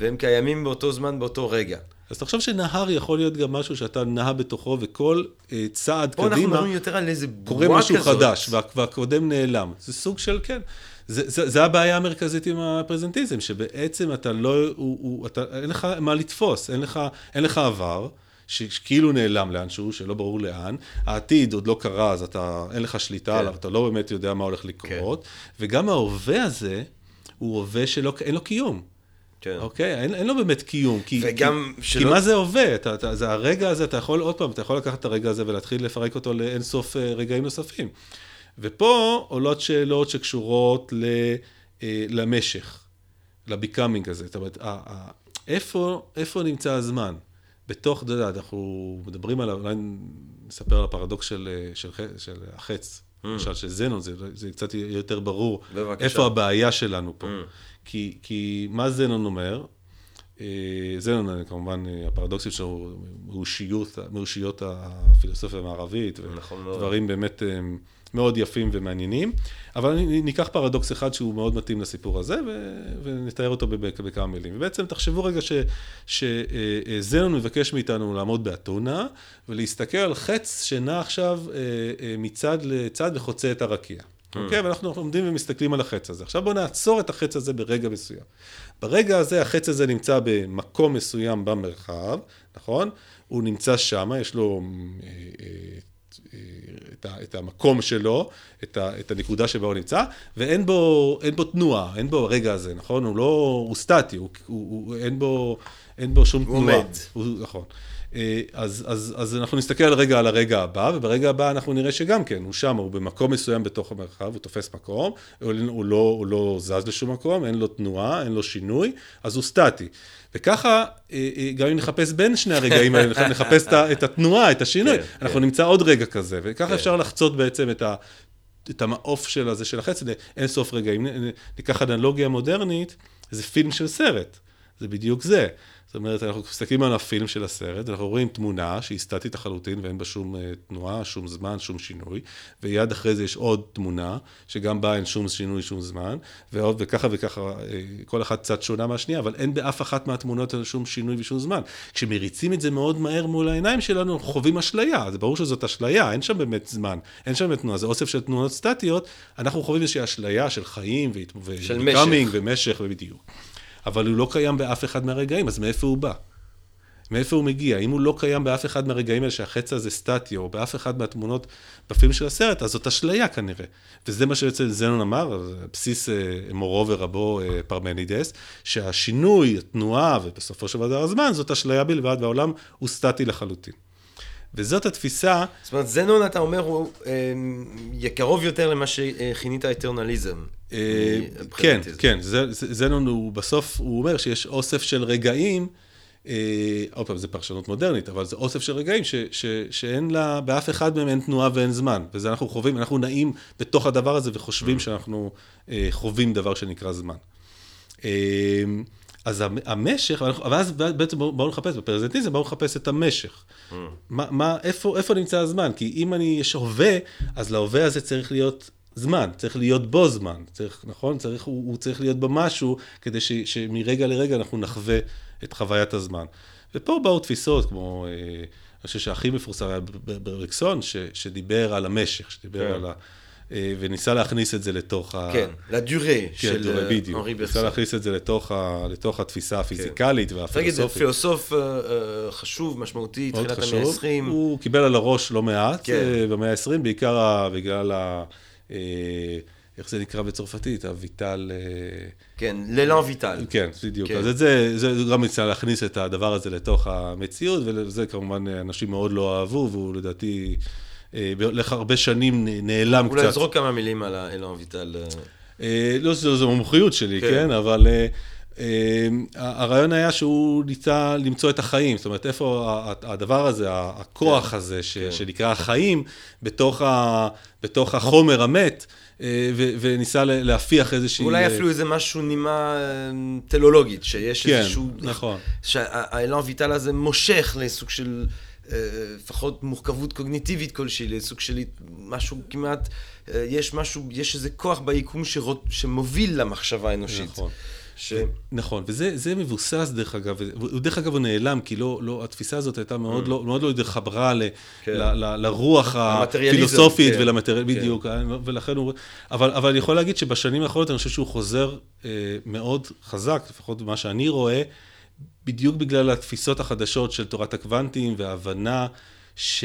והם קיימים באותו זמן, באותו רגע. אז תחשוב שנהר יכול להיות גם משהו שאתה נהה בתוכו, וכל אה, צעד פה אנחנו קדימה, מדברים יותר על איזה קורה בועה משהו כזאת. חדש, וה- והקודם נעלם. זה סוג של, כן. זה, זה, זה הבעיה המרכזית עם הפרזנטיזם, שבעצם אתה לא, הוא, הוא, אתה, אין לך מה לתפוס, אין לך, אין לך עבר, שכאילו נעלם לאנשהו, שלא ברור לאן, העתיד עוד לא קרה, אז אתה, אין לך שליטה כן. עליו, אתה לא באמת יודע מה הולך לקרות, וגם ההווה הזה, הוא הווה שאין לו קיום. כן. אוקיי? אין, אין לו באמת קיום. כי, וגם כי, שלא- כי מה זה הווה? אתה, אתה, זה הרגע הזה, אתה יכול, עוד פעם, אתה יכול לקחת את הרגע הזה ולהתחיל לפרק אותו לאין סוף אה, רגעים נוספים. ופה עולות שאלות שקשורות ל, אה, למשך, לביקאמינג הזה. זאת אומרת, איפה, איפה נמצא הזמן? בתוך, אתה יודע, אנחנו מדברים על, אולי נספר על הפרדוקס של, אה, של, של החץ. למשל, של זנון, זה, זה קצת יותר ברור. בבקשה. איפה הבעיה שלנו פה. Mm. כי, כי מה זנון אומר? אה, זנון, אה, כמובן, הפרדוקסים שלו, מאושיות, מאושיות הפילוסופיה המערבית, נכון מאוד. ודברים באמת אה, מאוד יפים ומעניינים. אבל ניקח פרדוקס אחד שהוא מאוד מתאים לסיפור הזה, ו- ונתאר אותו בכמה מילים. ובעצם תחשבו רגע שזנון מבקש מאיתנו לעמוד באתונה, ולהסתכל על חץ שנע עכשיו אה, אה, מצד לצד וחוצה את הרקיע. אוקיי? ואנחנו עומדים ומסתכלים על החץ הזה. עכשיו בואו נעצור את החץ הזה ברגע מסוים. ברגע הזה החץ הזה נמצא במקום מסוים במרחב, נכון? הוא נמצא שם, יש לו אה, אה, אה, את, ה, את המקום שלו, את, ה, את הנקודה שבה הוא נמצא, ואין בו, אין בו תנועה, אין בו הרגע הזה, נכון? הוא לא, הוא סטטי, הוא, הוא, הוא, אין, בו, אין בו שום הוא תנועה. עומד. הוא, נכון. אה, אז, אז, אז אנחנו נסתכל רגע על הרגע הבא, וברגע הבא אנחנו נראה שגם כן, הוא שם, הוא במקום מסוים בתוך המרחב, הוא תופס מקום, הוא, הוא, לא, הוא לא זז לשום מקום, אין לו תנועה, אין לו שינוי, אז הוא סטטי. וככה, אה, אה, גם אם נחפש בין שני הרגעים האלה, נחפש את התנועה, את השינוי, כן, אנחנו כן. נמצא עוד רגע כזה, וככה כן. אפשר לחצות בעצם את ה... את המעוף של הזה של החץ, אין סוף רגעים. ניקח אנלוגיה מודרנית, זה פילם של סרט, זה בדיוק זה. אומרת, אנחנו מסתכלים על הפילם של הסרט, אנחנו רואים תמונה שהיא סטטית לחלוטין ואין בה שום אה, תנועה, שום זמן, שום שינוי, ויד אחרי זה יש עוד תמונה, שגם בה אין שום שינוי, שום זמן, ועוד וככה וככה, אה, כל אחת קצת שונה מהשנייה, אבל אין באף אחת מהתמונות שום שינוי ושום זמן. כשמריצים את זה מאוד מהר מול העיניים שלנו, אנחנו חווים אשליה, זה ברור שזאת אשליה, אין שם באמת זמן, אין שם באמת תנועה, זה אוסף של תנועות סטטיות, אנחנו חווים איזושהי אשליה של חיים, והת- של ו-becoming משך. ומשך, ובדיוק. אבל הוא לא קיים באף אחד מהרגעים, אז מאיפה הוא בא? מאיפה הוא מגיע? אם הוא לא קיים באף אחד מהרגעים האלה שהחץ הזה סטטי, או באף אחד מהתמונות בפילם של הסרט, אז זאת אשליה כנראה. וזה מה שבעצם זנון אמר, בסיס אה, מורו ורבו אה, פרמנידס, שהשינוי, התנועה, ובסופו של דבר הזמן, זאת אשליה בלבד, והעולם הוא סטטי לחלוטין. וזאת התפיסה, זאת אומרת, זנון, אתה אומר, הוא אה, קרוב יותר למה שכינית אטרנליזם. אה, כן. כן, זנון הוא בסוף, הוא אומר שיש אוסף של רגעים, אה, עוד פעם, זו פרשנות מודרנית, אבל זה אוסף של רגעים ש, ש, שאין לה, באף אחד מהם אין תנועה ואין זמן. וזה אנחנו חווים, אנחנו נעים בתוך הדבר הזה וחושבים שאנחנו אה, חווים דבר שנקרא זמן. אז המ- המשך, ואנחנו- אבל אז בעצם בואו בואו נחפש, בפרזנטיזם בואו נחפש את המשך. מה, מה, איפה, איפה נמצא הזמן? כי אם אני, יש הווה, אז להווה הזה צריך להיות זמן, צריך להיות בו זמן, צריך, נכון? צריך, הוא, הוא צריך להיות במשהו, כדי ש, שמרגע לרגע אנחנו נחווה את חוויית הזמן. ופה באו תפיסות כמו, אה, אני חושב שהכי מפורסם היה ב- ב- בריקסון, ש, שדיבר על המשך, שדיבר כן. על ה... אה, וניסה להכניס את זה לתוך ה... כן, לדורה כן, של דורה, אה, בדיוק. אנרי ניסה. להכניס את זה לתוך, ה, לתוך התפיסה הפיזיקלית תגיד, זה והפילוסופית. פילוסוף אה, אה, חשוב, משמעותי, תחילת המאה חשוב. ה-20. הוא קיבל על הראש לא מעט כן. אה, במאה ה-20, בעיקר בגלל ה... אה, איך זה נקרא בצרפתית? הויטל... אה, כן, ללן ויטל. כן, בדיוק. כן. אז את זה, זה גם ניסה להכניס את הדבר הזה לתוך המציאות, ולזה כמובן אנשים מאוד לא אהבו, והוא לדעתי, אה, לאחר הרבה שנים נעלם אולי קצת. נזרוק כמה מילים על אלן ויטל. לא זו, זו המומחיות שלי, כן. כן, אבל הרעיון היה שהוא ניסה למצוא את החיים, זאת אומרת, איפה הדבר הזה, הכוח כן. הזה, ש, כן. שנקרא החיים, בתוך, ה, בתוך החומר המת, אה, ו, וניסה להפיח איזושהי... אולי אה, אפילו איזה משהו נימה אה, טלולוגית, שיש כן, איזשהו... נכון. שהאלן ויטל הזה מושך לסוג של אה, לפחות מורכבות קוגניטיבית כלשהי, לסוג של משהו כמעט, יש משהו, יש איזה כוח ביקום שרות, שמוביל למחשבה האנושית. נכון. ש... נכון, וזה מבוסס דרך אגב, דרך אגב הוא נעלם, כי לא, לא, התפיסה הזאת הייתה מאוד mm. לא, מאוד לא התחברה ל, כן. ל, ל, לרוח הפילוסופית כן. ולמטריאל, כן. בדיוק, ולכן הוא, אבל, אבל אני יכול להגיד שבשנים האחרונות אני חושב שהוא חוזר אה, מאוד חזק, לפחות במה שאני רואה, בדיוק בגלל התפיסות החדשות של תורת הקוונטים וההבנה ש...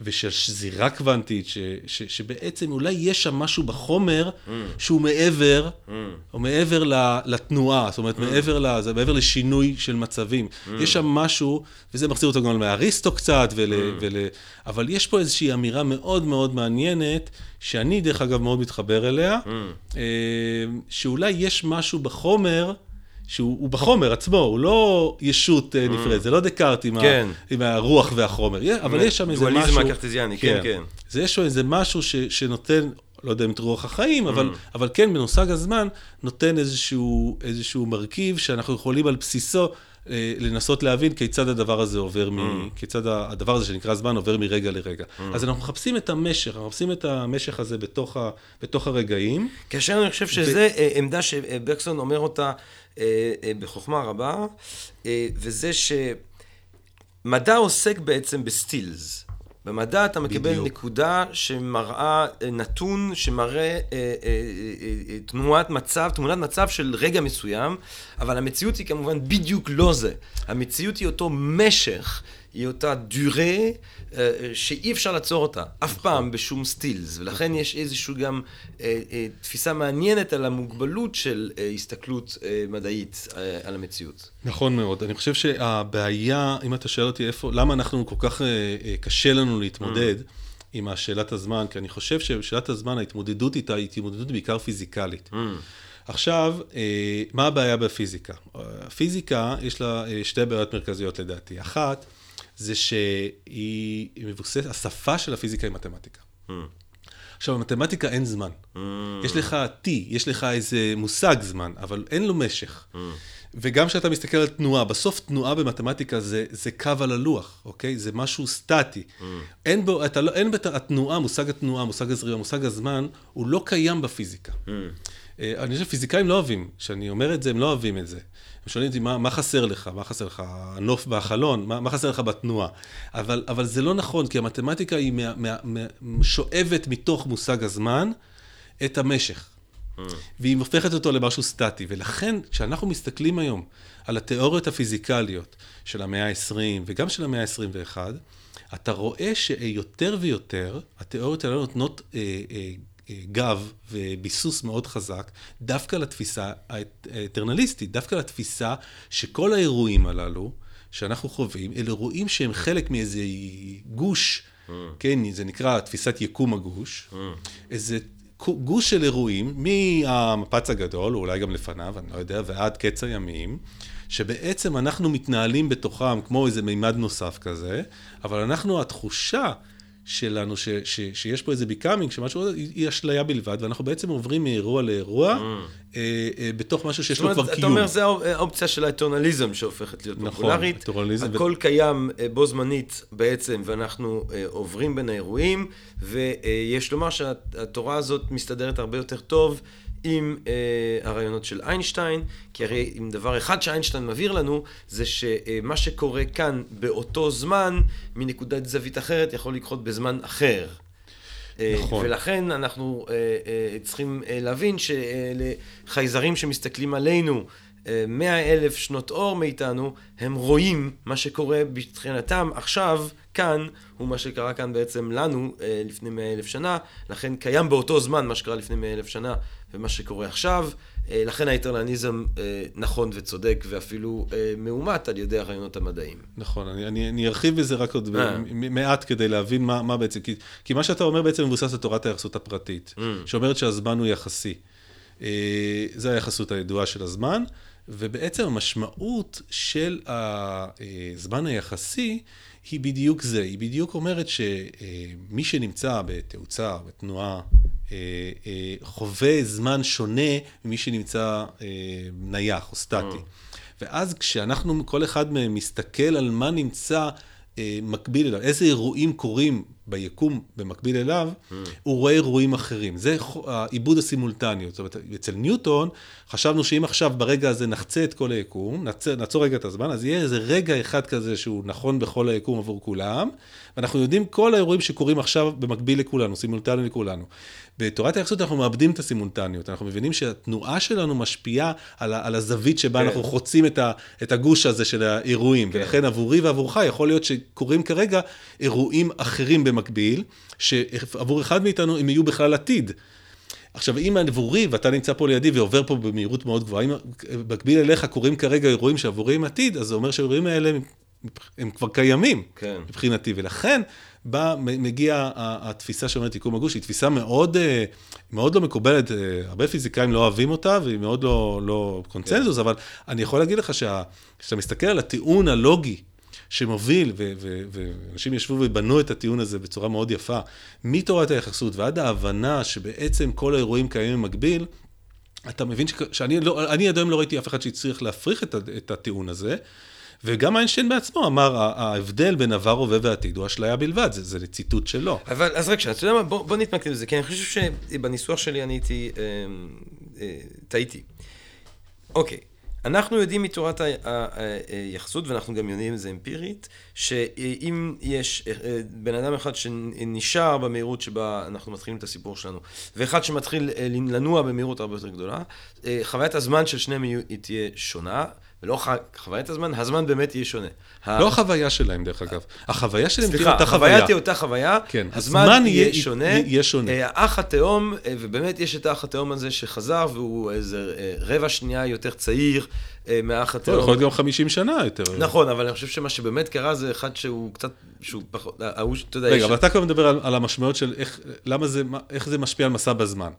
ושל שזירה קוונטית, ש... ש... שבעצם אולי יש שם משהו בחומר mm. שהוא מעבר, mm. או מעבר לתנועה, זאת אומרת, mm. מעבר, לזה, מעבר לשינוי של מצבים. Mm. יש שם משהו, וזה מחזיר אותו גם לאריסטו קצת, ול... mm. ול... אבל יש פה איזושהי אמירה מאוד מאוד מעניינת, שאני דרך אגב מאוד מתחבר אליה, mm. אה, שאולי יש משהו בחומר, שהוא בחומר עצמו, הוא לא ישות אה, mm. נפרדת, זה לא דקארט עם, כן. ה, עם הרוח והחומר, אבל יש שם איזה משהו... דואליזם הקרטזיאני, כן, כן. זה יש שם איזה משהו ש, שנותן, לא יודע אם את רוח החיים, אבל, mm. אבל כן, במושג הזמן, נותן איזשהו, איזשהו מרכיב שאנחנו יכולים על בסיסו לנסות להבין כיצד הדבר הזה עובר, מ... Mm. כיצד הדבר הזה שנקרא זמן עובר מרגע לרגע. Mm. אז אנחנו מחפשים את המשך, אנחנו מחפשים את המשך הזה בתוך, ה... בתוך הרגעים. כאשר אני חושב שזו ו... אה, עמדה שבקסון אומר אותה אה, אה, בחוכמה רבה, אה, וזה שמדע עוסק בעצם בסטילס. במדע אתה מקבל בדיוק. נקודה שמראה נתון, שמראה אה, אה, אה, תנועת מצב, תמונת מצב של רגע מסוים, אבל המציאות היא כמובן בדיוק לא זה. המציאות היא אותו משך היא אותה דורה אה, שאי אפשר לעצור אותה, אף נכון. פעם בשום סטילס, ולכן יש איזושהי גם אה, אה, תפיסה מעניינת על המוגבלות של הסתכלות מדעית על המציאות. נכון מאוד. אני חושב שהבעיה, אם אתה שואל אותי איפה, למה אנחנו כל כך קשה לנו להתמודד, mm. עם השאלת הזמן, כי אני חושב שבשאלת הזמן ההתמודדות איתה היא התמודדות בעיקר פיזיקלית. Mm. עכשיו, מה הבעיה בפיזיקה? הפיזיקה, יש לה שתי בעיות מרכזיות לדעתי. אחת, זה שהיא מבוססת, השפה של הפיזיקה היא מתמטיקה. Mm. עכשיו, במתמטיקה אין זמן. Mm. יש לך T, יש לך איזה מושג זמן, אבל אין לו משך. Mm. וגם כשאתה מסתכל על תנועה, בסוף תנועה במתמטיקה זה, זה קו על הלוח, אוקיי? זה משהו סטטי. Mm. אין בו, אתה לא, אין בת, התנועה, מושג התנועה, מושג הזרימה, מושג הזמן, הוא לא קיים בפיזיקה. Mm. אני חושב שפיזיקאים לא אוהבים, כשאני אומר את זה, הם לא אוהבים את זה. הם שואלים אותי, מה, מה חסר לך? מה חסר לך? הנוף בחלון? מה, מה חסר לך בתנועה? אבל, אבל זה לא נכון, כי המתמטיקה היא מה, מה, מה, שואבת מתוך מושג הזמן את המשך. Mm. והיא הופכת אותו למשהו סטטי. ולכן, כשאנחנו מסתכלים היום על התיאוריות הפיזיקליות של המאה ה-20 וגם של המאה ה-21, אתה רואה שיותר ויותר התיאוריות האלה נותנות אה, אה, גב וביסוס מאוד חזק, דווקא לתפיסה האטרנליסטית, דווקא לתפיסה שכל האירועים הללו שאנחנו חווים, אלה אירועים שהם חלק מאיזה גוש, mm. כן, זה נקרא תפיסת יקום הגוש, mm. איזה גוש של אירועים, מהמפץ הגדול, או אולי גם לפניו, אני לא יודע, ועד קץ הימים, שבעצם אנחנו מתנהלים בתוכם כמו איזה מימד נוסף כזה, אבל אנחנו, התחושה שלנו, ש, ש, שיש פה איזה ביקאמינג, שמשהו, היא אשליה בלבד, ואנחנו בעצם עוברים מאירוע לאירוע, mm. אה, אה, בתוך משהו שיש לו כבר קיום. אתה אומר, זה האופציה של האטונליזם שהופכת להיות נכון, פופולרית. נכון. הכל ו... קיים אה, בו זמנית בעצם, ואנחנו אה, עוברים בין האירועים, ויש לומר שהתורה הזאת מסתדרת הרבה יותר טוב. עם אה, הרעיונות של איינשטיין, כי הרי אם דבר אחד שאיינשטיין מבהיר לנו, זה שמה שקורה כאן באותו זמן, מנקודת זווית אחרת, יכול לקרות בזמן אחר. אה, נכון. ולכן אנחנו אה, אה, צריכים אה, להבין שלחייזרים שמסתכלים עלינו, מאה אלף שנות אור מאיתנו, הם רואים מה שקורה מבחינתם עכשיו, כאן, הוא מה שקרה כאן בעצם לנו אה, לפני מאה אלף שנה, לכן קיים באותו זמן מה שקרה לפני מאה אלף שנה ומה שקורה עכשיו, אה, לכן האיטרלניזם אה, נכון וצודק ואפילו מאומת על ידי הרעיונות המדעיים. נכון, אני, אני, אני ארחיב בזה רק עוד מעט כדי להבין מה, מה בעצם, כי, כי מה שאתה אומר בעצם מבוסס על תורת היחסות הפרטית, mm. שאומרת שהזמן הוא יחסי. זו היחסות הידועה של הזמן. ובעצם המשמעות של הזמן היחסי היא בדיוק זה, היא בדיוק אומרת שמי שנמצא בתאוצה, בתנועה, אה, אה, חווה זמן שונה ממי שנמצא אה, נייח או סטטי. ואז כשאנחנו, כל אחד מהם מסתכל על מה נמצא מקביל אליו, איזה אירועים קורים ביקום במקביל אליו, mm. הוא רואה אירועים אחרים. זה העיבוד הסימולטניות. זאת אומרת, אצל ניוטון, חשבנו שאם עכשיו ברגע הזה נחצה את כל היקום, נעצור, נעצור רגע את הזמן, אז יהיה איזה רגע אחד כזה שהוא נכון בכל היקום עבור כולם, ואנחנו יודעים כל האירועים שקורים עכשיו במקביל לכולנו, סימולטני לכולנו. בתורת היחסות אנחנו מאבדים את הסימולטניות, אנחנו מבינים שהתנועה שלנו משפיעה על, על הזווית שבה כן. אנחנו חוצים את, ה, את הגוש הזה של האירועים, כן. ולכן עבורי ועבורך יכול להיות שקורים כרגע אירועים אחרים במקביל, שעבור אחד מאיתנו הם יהיו בכלל עתיד. עכשיו, אם עבורי, ואתה נמצא פה לידי ועובר פה במהירות מאוד גבוהה, אם במקביל אליך קורים כרגע אירועים שעבורי הם עתיד, אז זה אומר שהאירועים האלה הם כבר קיימים, כן. מבחינתי, ולכן בא, מגיעה התפיסה שאומרת יקום הגוש, היא תפיסה מאוד, אה, מאוד לא מקובלת, אה, הרבה פיזיקאים לא אוהבים אותה, והיא מאוד לא, לא קונצנזוס, כן. אבל אני יכול להגיד לך כשאתה מסתכל על הטיעון הלוגי שמוביל, ואנשים ישבו ובנו את הטיעון הזה בצורה מאוד יפה, מתורת היחסות ועד ההבנה שבעצם כל האירועים קיימים במקביל, אתה מבין שאני לא, אני עד היום לא ראיתי אף אחד שהצליח להפריך את, את הטיעון הזה. וגם איינשטיין בעצמו אמר, ההבדל בין עבר, הווה ועתיד הוא אשליה בלבד, זה, זה ציטוט שלו. אבל, אז רק שנייה, אתה יודע מה, בוא, בוא נתמקד בזה, כי אני חושב שבניסוח שלי אני הייתי, אה, אה, טעיתי. אוקיי, אנחנו יודעים מתורת היחסות, ואנחנו גם יודעים את זה אמפירית, שאם יש אה, בן אדם אחד שנשאר במהירות שבה אנחנו מתחילים את הסיפור שלנו, ואחד שמתחיל אה, לנוע במהירות הרבה יותר גדולה, אה, חוויית הזמן של שניהם תהיה שונה. ולא חוויית הזמן, הזמן באמת יהיה שונה. לא החוויה שלהם, דרך אגב. החוויה שלהם תהיה אותה חוויה. סליחה, החוויה תהיה אותה חוויה, כן. הזמן יהיה שונה. יהיה שונה. אה, האח התאום, אה, ובאמת יש את האח התאום הזה שחזר, והוא איזה אה, רבע שנייה יותר צעיר מהאח לא, התאום. יכול להיות גם 50 שנה יותר. נכון, אבל אני חושב שמה שבאמת קרה זה אחד שהוא קצת, שהוא פחות, ההוא, אתה יודע... רגע, אבל אתה כבר מדבר על המשמעויות של איך זה משפיע על מסע בזמן.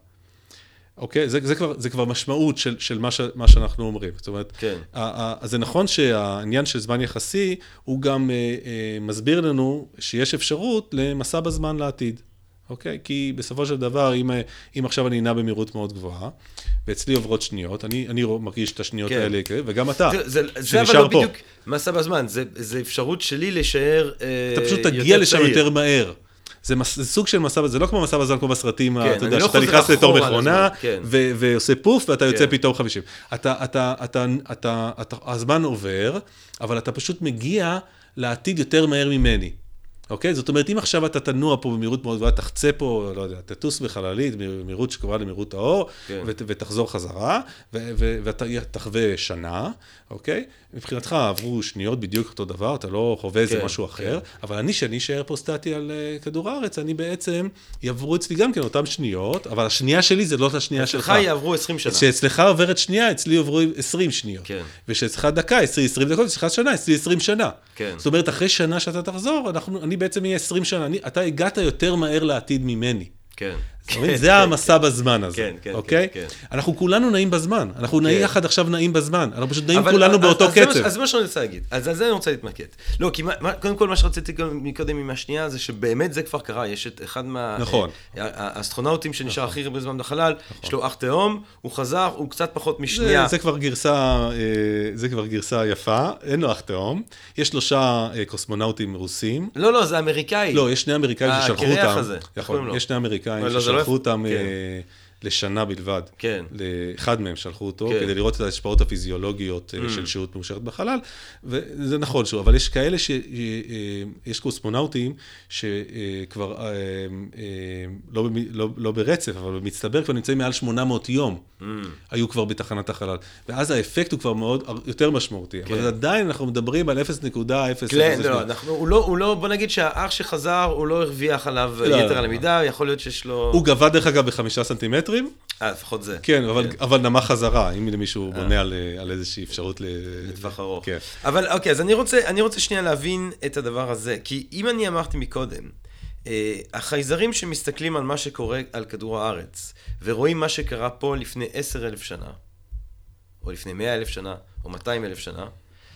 אוקיי? זה, זה, כבר, זה כבר משמעות של, של מה, ש, מה שאנחנו אומרים. זאת אומרת, כן. אז זה נכון שהעניין של זמן יחסי, הוא גם אה, אה, מסביר לנו שיש אפשרות למסע בזמן לעתיד. אוקיי? כי בסופו של דבר, אם, אה, אם עכשיו אני אנע במהירות מאוד גבוהה, ואצלי עוברות שניות, אני, אני מרגיש את השניות כן. האלה, וגם אתה, זה, זה, זה אבל לא פה. בדיוק מסע בזמן, זה, זה אפשרות שלי להישאר יותר צעיר. אתה פשוט תגיע לשם יותר מהר. זה, מס, זה סוג של מסע, זה לא כמו מסע בזמן כמו בסרטים, כן, אתה יודע, לא שאתה נכנס לתור מכונה, כן. ו, ועושה פוף, ואתה יוצא כן. פתאום 50. אתה, אתה, אתה, אתה, אתה, אתה, הזמן עובר, אבל אתה פשוט מגיע לעתיד יותר מהר ממני. אוקיי? זאת אומרת, אם עכשיו אתה תנוע פה במהירות מאוד גבוהה, תחצה פה, לא יודע, תטוס בחללית, במהירות שקרובה למהירות האור, כן. ותחזור חזרה, ואתה תחווה שנה, אוקיי? מבחינתך עברו שניות בדיוק אותו דבר, אתה לא חווה איזה כן, משהו כן. אחר, אבל אני, שאני אשאר פה סטטי על uh, כדור הארץ, אני בעצם, יעברו אצלי גם כן אותן שניות, אבל השנייה שלי זה לא השנייה שלך. אצלך יעברו 20 שנה. כשאצלך עוברת שנייה, אצלי עוברו 20 שניות. כן. ושאצלך דקה, אצלי 20 דקות, אצלך שנה, אצלי 20 שנה. כן. זאת אומרת, אחרי שנה שאתה תחזור, אנחנו, אני בעצם אהיה 20 שנה, אני, אתה הגעת יותר מהר לעתיד ממני. כן. זה המסע בזמן הזה, כן, כן, אוקיי? כן, אנחנו כולנו נעים בזמן, אנחנו נעים יחד עכשיו נעים בזמן, אנחנו פשוט נעים כולנו באותו קצב. אז זה מה שאני רוצה להגיד, אז על זה אני רוצה להתמקד. לא, כי קודם כל מה שרציתי מקודם עם השנייה, זה שבאמת זה כבר קרה, יש את אחד מהאסטרונאוטים נכון. שנשאר נכון. הכי הרבה זמן בחלל, נכון. יש לו אח תהום, הוא חזר, הוא קצת פחות משנייה. זה כבר גרסה, אה, זה כבר גרסה יפה, אין לו אח תהום, יש שלושה אה, קוסמונאוטים רוסים. לא, לא, זה אמריקאי. לא, יש שני אמריקאים אה, ששלחו אותם. יש שני אמריקאים לא, ששלחו שלחו אותם כן. אה, לשנה בלבד. כן. לאחד מהם שלחו אותו, כן. כדי לראות את ההשפעות הפיזיולוגיות אה, mm. של שהות מאושרת בחלל, וזה נכון שוב, אבל יש כאלה ש... אה, יש קוסמונאוטים שכבר, לא, לא, לא ברצף, אבל במצטבר כבר נמצאים מעל 800 יום, mm. היו כבר בתחנת החלל. ואז האפקט הוא כבר מאוד, יותר משמעותי. כן. אבל עדיין אנחנו מדברים על 0.0... כן, לא, אנחנו, הוא לא, הוא לא, בוא נגיד שהאח שחזר, הוא לא הרוויח עליו לא, יתר על המידה, יכול להיות שיש לו... הוא גבה דרך אגב בחמישה סנטימטר. מטרים. אה, לפחות זה. כן, אבל, כן. אבל נמה חזרה, אם למישהו אה. בונה על, על איזושהי אפשרות ל... לטווח ארוך. כן. אבל אוקיי, אז אני רוצה, אני רוצה שנייה להבין את הדבר הזה. כי אם אני אמרתי מקודם, אה, החייזרים שמסתכלים על מה שקורה על כדור הארץ, ורואים מה שקרה פה לפני עשר אלף שנה, או לפני מאה אלף שנה, או מאתיים אלף שנה,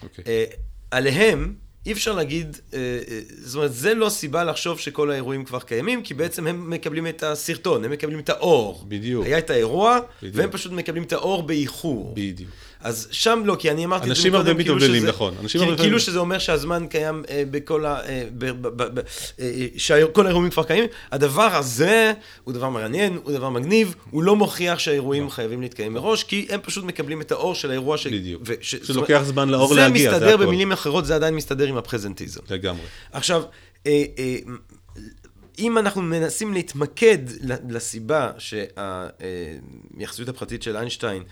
אוקיי. אה, עליהם אי אפשר להגיד, אה, אה, זאת אומרת, זה לא סיבה לחשוב שכל האירועים כבר קיימים, כי בעצם הם מקבלים את הסרטון, הם מקבלים את האור. בדיוק. היה את האירוע, בדיוק. והם פשוט מקבלים את האור באיחור. בדיוק. אז שם לא, כי אני אמרתי את זה מקודם, כאילו שזה- נכון. אנשים הרבה כאילו שזה אומר שהזמן קיים אה, בכל ה... אה, אה, שכל האירועים כבר קיימים. הדבר הזה הוא דבר מעניין, הוא דבר מגניב, הוא לא מוכיח שהאירועים חייבים להתקיים מראש, כי הם פשוט מקבלים את האור של האירוע ש... בדיוק. שלוקח זמן לאור להגיע, זה מסתדר הכל. במילים אחרות, זה עדיין מסתדר עם הפרזנטיזם. לגמרי. עכשיו, אם אנחנו מנסים להתמקד לסיבה שהיחסות הפרטית של איינשטיין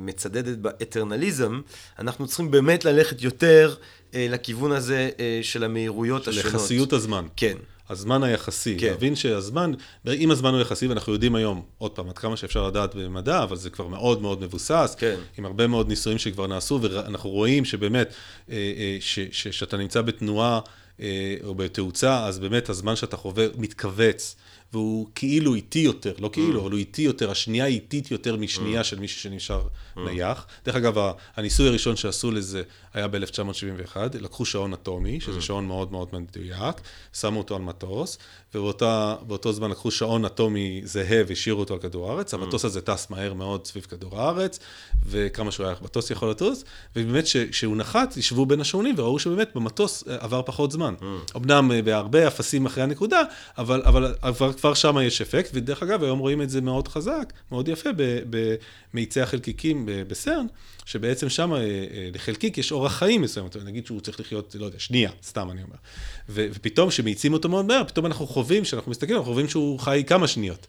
מצדדת באטרנליזם, אנחנו צריכים באמת ללכת יותר אה, לכיוון הזה אה, של המהירויות השונות. לחסיות הזמן. כן. הזמן היחסי, כן. להבין שהזמן, אם הזמן הוא יחסי, ואנחנו יודעים היום, עוד פעם, עד כמה שאפשר לדעת במדע, אבל זה כבר מאוד מאוד מבוסס, כן. עם הרבה מאוד ניסויים שכבר נעשו, ואנחנו רואים שבאמת, אה, אה, ש- ש- שאתה נמצא בתנועה אה, או בתאוצה, אז באמת הזמן שאתה חווה מתכווץ, והוא כאילו איטי יותר, לא כאילו, אבל הוא איטי יותר, השנייה איטית יותר משנייה של מישהו שנשאר נייח. דרך אגב, הניסוי הראשון שעשו לזה היה ב-1971, לקחו שעון אטומי, שזה שעון מאוד מאוד מדויק, שמו אותו על מטוס, ובאותו זמן לקחו שעון אטומי זהה והשאירו אותו על כדור הארץ, המטוס הזה טס מהר מאוד סביב כדור הארץ, וכמה שהוא היה מטוס יכול לטוס, ובאמת כשהוא נחת, ישבו בין השעונים וראו שבאמת במטוס אה, עבר פחות זמן. אמנם אה, בהרבה אפסים אחרי הנקודה, אבל, אבל כבר, כבר שם יש אפקט, ודרך אגב, היום רואים את זה מאוד חזק, מאוד יפה, במאיצי החלקיקים בסרן, שבעצם שם אה, אה, לחלקיק יש אורח חיים מסוים, נגיד שהוא צריך לחיות, לא יודע, שנייה, סתם אני אומר. ו- ופתאום כשמאיצים אותו מאוד מהר, פתאום אנחנו חווים, כשאנחנו מסתכלים, אנחנו חווים שהוא חי כמה שניות.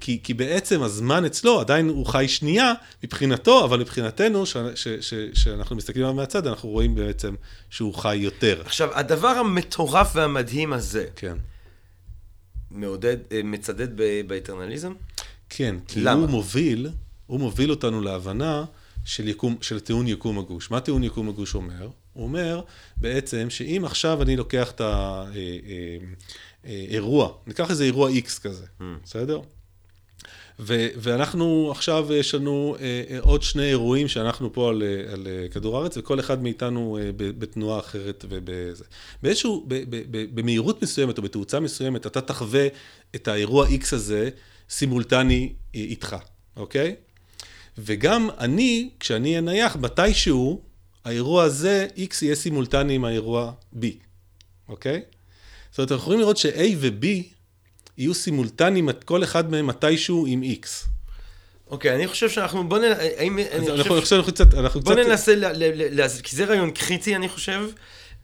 כי, כי בעצם הזמן אצלו, עדיין הוא חי שנייה מבחינתו, אבל מבחינתנו, ש- ש- ש- שאנחנו מסתכלים עליו מהצד, אנחנו רואים בעצם שהוא חי יותר. עכשיו, הדבר המטורף והמדהים הזה, כן. מעודד, אה, מצדד ב- באטרנליזם? כן, כי למה? הוא מוביל, הוא מוביל אותנו להבנה של, יקום, של טיעון יקום הגוש. מה טיעון יקום הגוש אומר? הוא אומר בעצם שאם עכשיו אני לוקח את האירוע, ניקח איזה אירוע X כזה, בסדר? ו- ואנחנו עכשיו יש לנו אה, אה, עוד שני אירועים שאנחנו פה על, אה, על אה, כדור הארץ, וכל אחד מאיתנו אה, ב- בתנועה אחרת ובזה. באיזשהו, ב- ב- ב- במהירות מסוימת או בתאוצה מסוימת, אתה תחווה את האירוע X הזה סימולטני אה, איתך, אוקיי? וגם אני, כשאני אהיה נייח, מתישהו, האירוע הזה, X יהיה סימולטני עם האירוע B, אוקיי? זאת אומרת, אנחנו יכולים לראות ש-A ו-B יהיו סימולטניים, כל אחד מהם מתישהו עם X. אוקיי, אני חושב שאנחנו, בוא נ... האם... אני חושב אנחנו עכשיו אנחנו קצת, אנחנו בוא קצת... ננסה, ל- ל- ל- להס- כי זה רעיון קריטי, אני חושב.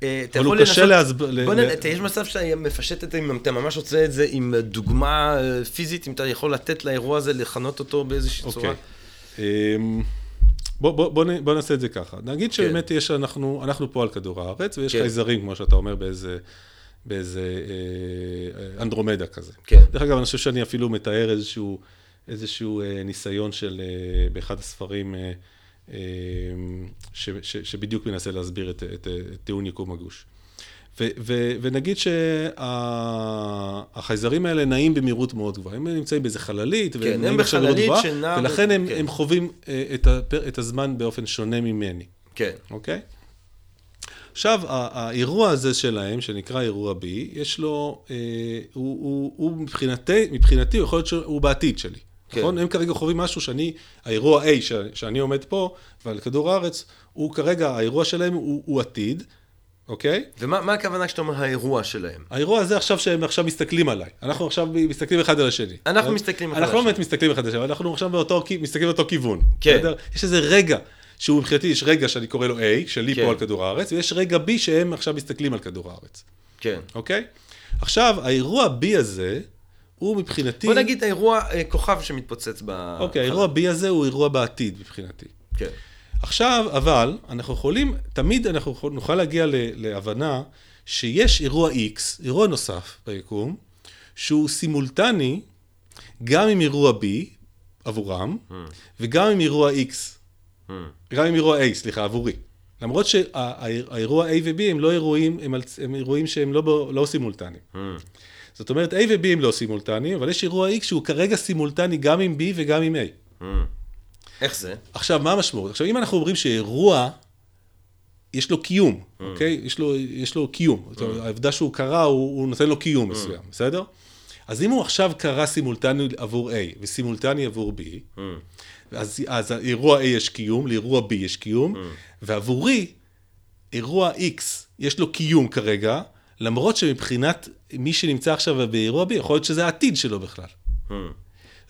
אה, אבל הוא קשה לנסות- להסב- בוא נ- יש מצב שאתה מפשט את זה, אם אתה ממש רוצה את זה עם דוגמה אה, פיזית, אם אתה יכול לתת לאירוע הזה, לכנות אותו באיזושהי צורה. אמ, בוא, בוא, בוא, בוא נעשה את זה ככה. נגיד שבאמת יש, אנחנו, אנחנו פה על כדור הארץ, ויש כן. חייזרים, כמו שאתה אומר, באיזה, באיזה אה, אה, אנדרומדה כזה. כן. דרך אגב, אני חושב שאני אפילו מתאר איזשהו, איזשהו אה, ניסיון של, אה, באחד הספרים, אה, אה, ש, ש, שבדיוק מנסה להסביר את, את, את, את טיעון יקום הגוש. ו, ו, ונגיד שהחייזרים האלה נעים במהירות מאוד גבוהה. הם נמצאים באיזה חללית, והם כן, הם נעים עכשיו במהירות גבוהה, ולכן הם, כן. הם חווים אה, את, הפר, את הזמן באופן שונה ממני, כן. אוקיי? עכשיו, האירוע הזה שלהם, שנקרא אירוע B, יש לו, אה, הוא, הוא, הוא מבחינתי, מבחינתי, הוא יכול להיות שהוא בעתיד שלי. כן. נכון? הם כרגע חווים משהו שאני, האירוע A ש, שאני עומד פה, ועל כדור הארץ, הוא כרגע, האירוע שלהם הוא, הוא עתיד, אוקיי? ומה מה הכוונה כשאתה אומר האירוע שלהם? האירוע הזה עכשיו שהם עכשיו מסתכלים עליי. אנחנו עכשיו מסתכלים אחד על השני. אנחנו מסתכלים אחד אנחנו לא על באמת מסתכלים אחד על השני, אנחנו עכשיו באותו, מסתכלים באותו כיוון. כן. בסדר? יש איזה רגע, שהוא מבחינתי, יש רגע שאני קורא לו A, שלי כן. פה על כדור הארץ, ויש רגע B שהם עכשיו מסתכלים על כדור הארץ. כן. אוקיי? עכשיו, האירוע B הזה, הוא מבחינתי... בוא נגיד האירוע אה, כוכב שמתפוצץ ב... אוקיי, האירוע B הזה הוא אירוע בעתיד מבחינתי. כן. עכשיו, אבל, אנחנו יכולים, תמיד אנחנו נוכל להגיע להבנה שיש אירוע X, אירוע נוסף ביקום, שהוא סימולטני גם עם אירוע B עבורם, וגם עם אירוע X, גם עם אירוע A, סליחה, עבורי. למרות שהאירוע A ו-B הם לא אירועים, הם, הם אירועים שהם לא, לא סימולטניים. זאת אומרת, A ו-B הם לא סימולטניים, אבל יש אירוע X שהוא כרגע סימולטני גם עם B וגם עם A. איך זה? עכשיו, מה המשמעות? עכשיו, אם אנחנו אומרים שאירוע, יש לו קיום, אוקיי? יש לו, יש לו קיום. אומרת, העובדה שהוא קרה, הוא, הוא נותן לו קיום מסוים, בסדר? אז אם הוא עכשיו קרה סימולטני עבור A וסימולטני עבור B, mm. אז, אז אירוע A יש קיום, לאירוע B יש קיום, mm. ועבורי, אירוע X יש לו קיום כרגע, למרות שמבחינת מי שנמצא עכשיו באירוע B, יכול להיות שזה העתיד שלו בכלל. Mm.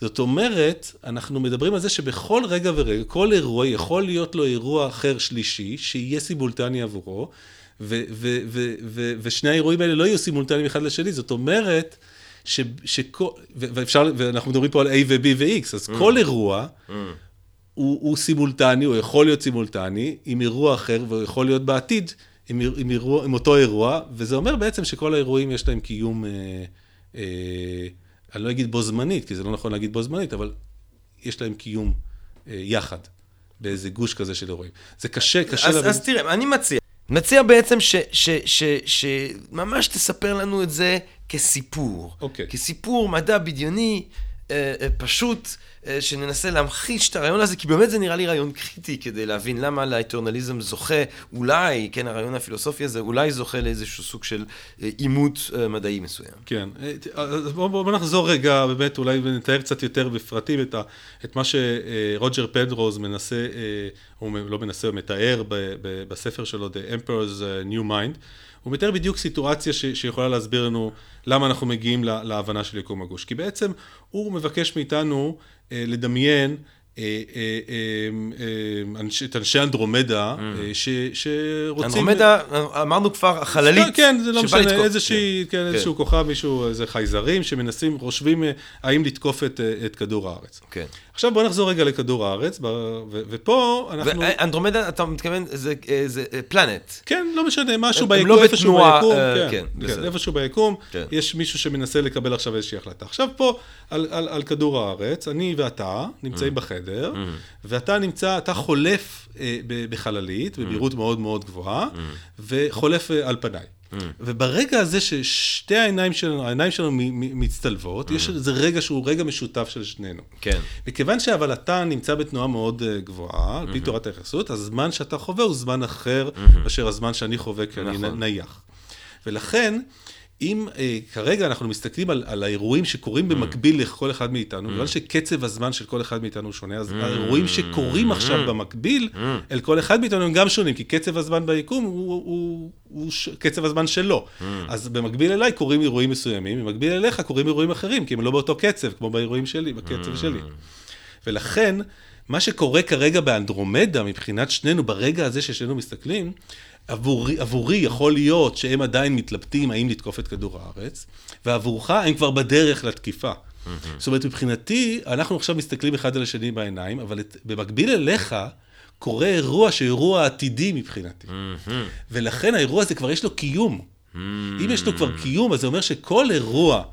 זאת אומרת, אנחנו מדברים על זה שבכל רגע ורגע, כל אירוע יכול להיות לו אירוע אחר שלישי, שיהיה סימולטני עבורו, ו- ו- ו- ו- ושני האירועים האלה לא יהיו סימולטניים אחד לשני. זאת אומרת, ש- שכל, ואפשר, ואנחנו מדברים פה על A ו-B ו-X, אז mm. כל אירוע mm. הוא, הוא סימולטני, הוא יכול להיות סימולטני, עם אירוע אחר, והוא יכול להיות בעתיד עם, עם, אירוע, עם אותו אירוע, וזה אומר בעצם שכל האירועים יש להם קיום... אה, אה, אני לא אגיד בו זמנית, כי זה לא נכון להגיד בו זמנית, אבל יש להם קיום אה, יחד, באיזה גוש כזה של אירועים. זה קשה, קשה אז, להבין. אז תראה, אני מציע, מציע בעצם שממש תספר לנו את זה כסיפור. אוקיי. כסיפור מדע בדיוני, אה, אה, פשוט. אה, שננסה להמחיש את הרעיון הזה, כי באמת זה נראה לי רעיון קריטי כדי להבין למה לאטרנליזם זוכה, אולי, כן, הרעיון הפילוסופי הזה, אולי זוכה לאיזשהו סוג של אה, עימות אה, מדעי מסוים. כן, אז בואו בוא, בוא נחזור רגע, באמת, אולי נתאר קצת יותר בפרטים את, ה, את מה שרוג'ר פנדרוז מנסה, הוא לא מנסה, הוא מתאר ב, ב, בספר שלו, The Emperor's New Mind. הוא מתאר בדיוק סיטואציה ש, שיכולה להסביר לנו למה אנחנו מגיעים לה, להבנה של יקום הגוש. כי בעצם הוא מבקש מאיתנו לדמיין אה, אה, את אנשי אנדרומדה, mm. שרוצים... אנדרומדה, אמרנו כבר, החללית כן, זה לא משנה, איזושהי, כן, כן, איזשהו כוכב, מישהו, איזה חייזרים שמנסים, חושבים האם לתקוף את כדור הארץ. כן. עכשיו בוא נחזור רגע לכדור הארץ, ופה אנחנו... ואנדרומדה, אתה מתכוון, זה פלנט. כן, לא משנה, משהו ביקום, לא איפשהו ביקום, כן, כן, איפשהו ביקום, יש מישהו שמנסה לקבל עכשיו איזושהי החלטה. עכשיו פה, על כדור הארץ, אני ואתה נמצאים mm. בחדר, mm. ואתה נמצא, אתה חולף אה, בחללית, mm. במהירות מאוד מאוד גבוהה, וחולף אה, על פניי. Mm. וברגע הזה ששתי העיניים שלנו, העיניים שלנו מצטלבות, mm. יש איזה רגע שהוא רגע משותף של שנינו. כן. מכיוון שאבל אתה נמצא בתנועה מאוד אה, גבוהה, על פי mm-hmm. תורת היחסות, הזמן שאתה חווה הוא זמן אחר mm-hmm. מאשר הזמן שאני חווה כי אני נכון. נייח. ולכן, אם אה, כרגע אנחנו מסתכלים על, על האירועים שקורים mm. במקביל לכל אחד מאיתנו, mm. בגלל שקצב הזמן של כל אחד מאיתנו שונה, אז mm. האירועים שקורים עכשיו. במקביל mm. אל כל אחד מאיתנו הם גם שונים, כי קצב הזמן ביקום הוא, הוא, הוא, הוא ש... קצב הזמן שלו. Mm. אז במקביל אליי קורים אירועים מסוימים, במקביל אליך קורים אירועים אחרים, כי הם לא באותו קצב, כמו באירועים שלי, בקצב mm. שלי. ולכן, מה שקורה כרגע באנדרומדה, מבחינת שנינו, ברגע הזה ששנינו מסתכלים, עבורי, עבורי יכול להיות שהם עדיין מתלבטים האם לתקוף את כדור הארץ, ועבורך הם כבר בדרך לתקיפה. Mm-hmm. זאת אומרת, מבחינתי, אנחנו עכשיו מסתכלים אחד על השני בעיניים, אבל את, במקביל אליך, קורה אירוע שהוא אירוע עתידי מבחינתי. Mm-hmm. ולכן האירוע הזה כבר יש לו קיום. Mm-hmm. אם יש לו כבר קיום, אז זה אומר שכל אירוע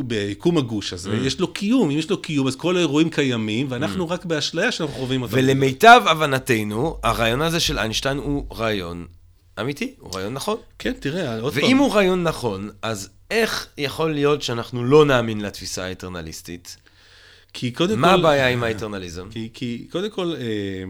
ביקום הגוש הזה, mm. יש לו קיום, אם יש לו קיום, אז כל האירועים קיימים, ואנחנו mm. רק באשליה שאנחנו חווים אותם. ולמיטב הבנתנו, הרעיון הזה של איינשטיין הוא רעיון אמיתי, הוא רעיון נכון. כן, תראה, עוד פעם. ואם הוא רעיון נכון, אז איך יכול להיות שאנחנו לא נאמין לתפיסה האטרנליסטית? כי קודם מה כל... מה הבעיה עם האטרנליזם? כי, כי קודם כל, אה,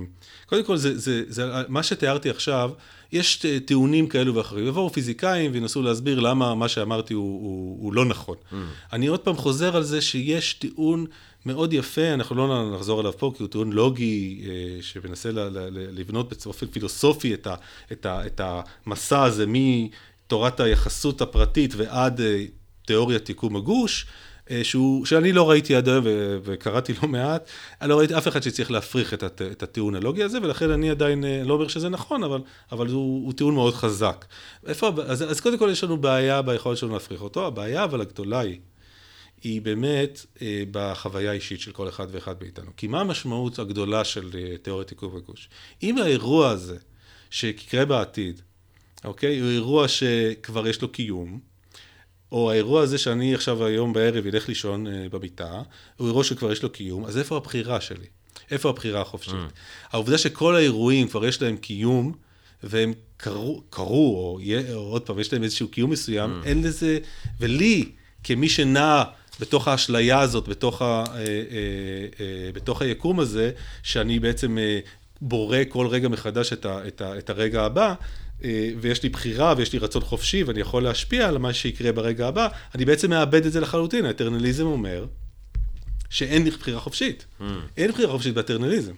קודם כל, זה, זה, זה, מה שתיארתי עכשיו, יש טיעונים כאלו ואחרים. יבואו פיזיקאים וינסו להסביר למה מה שאמרתי הוא, הוא, הוא לא נכון. Mm. אני עוד פעם חוזר על זה שיש טיעון מאוד יפה, אנחנו לא נחזור עליו פה, כי הוא טיעון לוגי, אה, שמנסה לבנות באופן פילוסופי את, ה, את, ה, את המסע הזה מתורת היחסות הפרטית ועד אה, תיאוריית תיקום הגוש. אה, שהוא, שאני לא ראיתי עד היום וקראתי לא מעט, אני לא ראיתי אף אחד שצריך להפריך את, הט, את הטיעונולוגיה הזה, ולכן אני עדיין אה, לא אומר שזה נכון, אבל, אבל הוא, הוא טיעון מאוד חזק. איפה, אז, אז קודם כל יש לנו בעיה ביכולת שלנו להפריך אותו, הבעיה אבל הגדולה היא, היא באמת אה, בחוויה האישית של כל אחד ואחד מאיתנו. כי מה המשמעות הגדולה של תיאוריית עיכוב וגוש? אם האירוע הזה, שיקרה בעתיד, אוקיי, הוא אירוע שכבר יש לו קיום, או האירוע הזה שאני עכשיו היום בערב אלך לישון אה, במיטה, הוא אירוע שכבר יש לו קיום, אז איפה הבחירה שלי? איפה הבחירה החופשית? Mm. העובדה שכל האירועים כבר יש להם קיום, והם קרו, קרו או, או עוד פעם, יש להם איזשהו קיום מסוים, mm. אין לזה, ולי, כמי שנע בתוך האשליה הזאת, בתוך, ה, אה, אה, אה, בתוך היקום הזה, שאני בעצם אה, בורא כל רגע מחדש את, ה, את, ה, את הרגע הבא, ויש לי בחירה ויש לי רצון חופשי ואני יכול להשפיע על מה שיקרה ברגע הבא, אני בעצם מאבד את זה לחלוטין. האטרנליזם אומר שאין לי בחירה חופשית. Mm. אין בחירה חופשית באטרנליזם.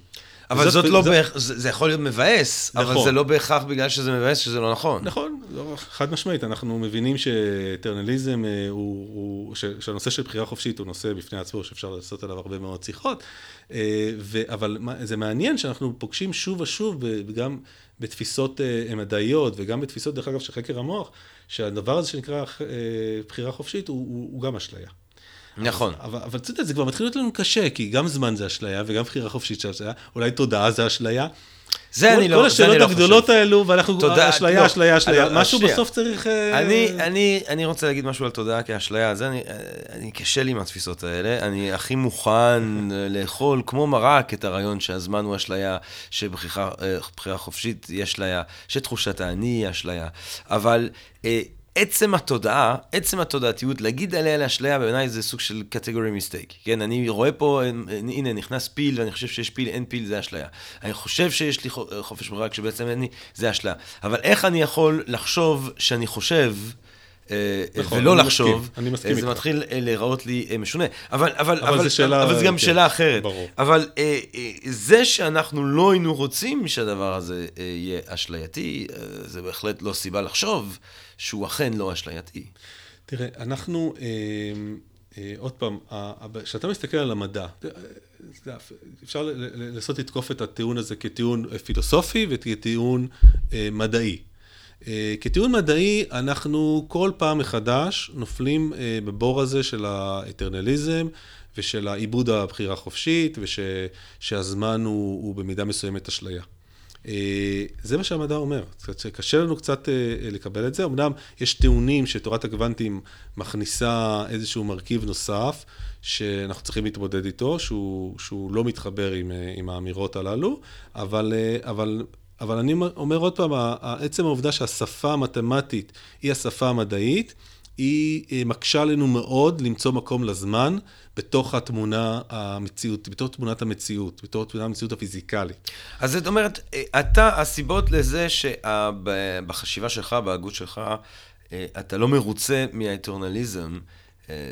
אבל זאת לא בהכרח, זה יכול להיות מבאס, אבל נכון. זה לא בהכרח בגלל שזה מבאס שזה לא נכון. נכון, לא, חד משמעית, אנחנו מבינים שאטרנליזם אה, הוא, שהנושא של בחירה חופשית הוא נושא בפני עצמו, שאפשר לעשות עליו הרבה מאוד שיחות, אה, אבל זה מעניין שאנחנו פוגשים שוב ושוב, וגם בתפיסות אה, מדעיות וגם בתפיסות, דרך אגב, של חקר המוח, שהדבר הזה שנקרא בחירה חופשית הוא גם אשליה. נכון. אבל, אבל אתה יודע, זה כבר מתחיל להיות לנו קשה, כי גם זמן זה אשליה, וגם בחירה חופשית זה אשליה, אולי תודעה זה אשליה. זה אני לא, כל השאלות לא הגדולות האלו, ואנחנו, תודה, אשליה, לא, אשליה, אשליה, לא, משהו. בסוף צריך... אה, אני, רוצה להגיד משהו על תודעה כאשליה, זה אני, אני קשה לי עם התפיסות האלה, אני הכי מוכן לאכול כמו מרק את הרעיון שהזמן הוא אשליה, שבחירה אה, חופשית היא אשליה, שתחושת האני היא אשליה, אבל... אה, עצם התודעה, עצם התודעתיות, להגיד עליה לאשליה, בעיניי זה סוג של קטגורי מיסטייק. כן, אני רואה פה, הנה, נכנס פיל, ואני חושב שיש פיל, אין פיל, זה אשליה. אני חושב שיש לי חופש ברירה, כשבעצם אין לי, זה אשליה. אבל איך אני יכול לחשוב שאני חושב... אה, נכון, ולא לחשוב, מסכים, אני מסכים זה מתחיל אה, להיראות לי אה, משונה. אבל, אבל, אבל, אבל, שאלה, אבל זה גם כן, שאלה אחרת. ברור. אבל זה שאנחנו לא היינו רוצים שהדבר הזה יהיה אשלייתי, זה בהחלט לא סיבה לחשוב שהוא אכן לא אשלייתי. תראה, אנחנו, עוד פעם, כשאתה מסתכל על המדע, אפשר לנסות לתקוף את הטיעון הזה כטיעון פילוסופי וכטיעון מדעי. אה, כטיעון מדעי, אנחנו כל פעם מחדש נופלים אה, בבור הזה של האטרנליזם ושל העיבוד הבחירה החופשית, ושהזמן הוא, הוא במידה מסוימת אשליה. אה, זה מה שהמדע אומר. קשה לנו קצת לקבל את זה. אמנם יש טיעונים שתורת הקוונטים מכניסה איזשהו מרכיב נוסף, שאנחנו צריכים להתמודד איתו, שהוא, שהוא לא מתחבר עם, עם האמירות הללו, אבל, אבל אבל אני אומר עוד פעם, עצם העובדה שהשפה המתמטית היא השפה המדעית, היא מקשה עלינו מאוד למצוא מקום לזמן בתוך התמונה המציאות, בתוך תמונת המציאות, בתוך תמונת המציאות הפיזיקלית. אז זאת אומרת, אתה, הסיבות לזה שבחשיבה שלך, בהגות שלך, אתה לא מרוצה מהאטרנליזם, אה,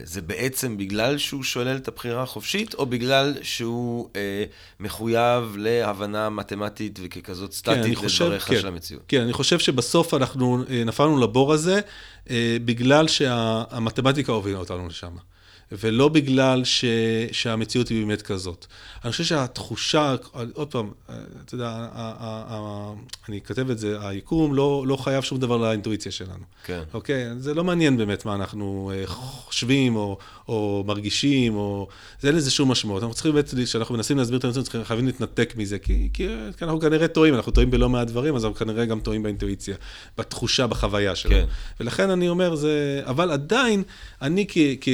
זה בעצם בגלל שהוא שולל את הבחירה החופשית, או בגלל שהוא אה, מחויב להבנה מתמטית וככזאת כן, סטטית כן, לדבריך כן, של המציאות? כן, אני חושב שבסוף אנחנו אה, נפלנו לבור הזה, אה, בגלל שהמתמטיקה הובילה אותנו לשם. ולא בגלל ש, שהמציאות היא באמת כזאת. אני חושב שהתחושה, עוד פעם, אתה יודע, אני כותב את זה, היקום לא, לא חייב שום דבר לאינטואיציה שלנו. כן. אוקיי? זה לא מעניין באמת מה אנחנו אה, חושבים או, או מרגישים, או... זה אין לזה שום משמעות. אנחנו צריכים באמת, כשאנחנו מנסים להסביר את אנחנו חייבים להתנתק מזה, כי, כי, כי אנחנו כנראה טועים, אנחנו טועים בלא מעט דברים, אז אנחנו כנראה גם טועים באינטואיציה, בתחושה, בחוויה שלנו. כן. ולכן אני אומר, זה... אבל עדיין, אני כ, כ,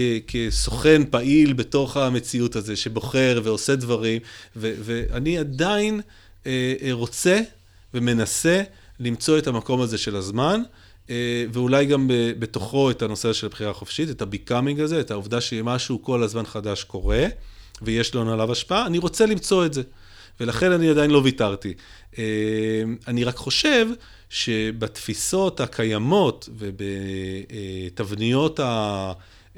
כסוכן פעיל בתוך המציאות הזה, שבוחר ועושה דברים, ו, ואני עדיין אה, אה רוצה ומנסה למצוא את המקום הזה של הזמן. אה, ואולי גם בתוכו את הנושא של הבחירה החופשית, את ה-becoming הזה, את העובדה שמשהו כל הזמן חדש קורה, ויש לנו עליו השפעה, אני רוצה למצוא את זה. ולכן אני עדיין לא ויתרתי. אה, אני רק חושב שבתפיסות הקיימות ובתבניות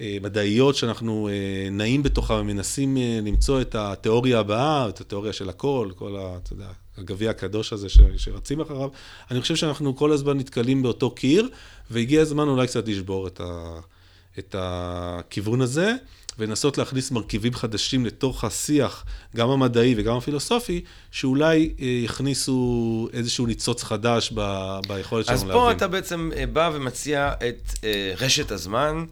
המדעיות שאנחנו אה, נעים בתוכן ומנסים למצוא את התיאוריה הבאה, את התיאוריה של הכל, כל ה... אתה יודע, הגביע הקדוש הזה שרצים אחריו, אני חושב שאנחנו כל הזמן נתקלים באותו קיר, והגיע הזמן אולי קצת לשבור את, ה, את הכיוון הזה, ולנסות להכניס מרכיבים חדשים לתוך השיח, גם המדעי וגם הפילוסופי, שאולי אה, יכניסו איזשהו ניצוץ חדש ב, ביכולת שלנו להבין. אז פה אתה בעצם אה, בא ומציע את אה, רשת הזמן.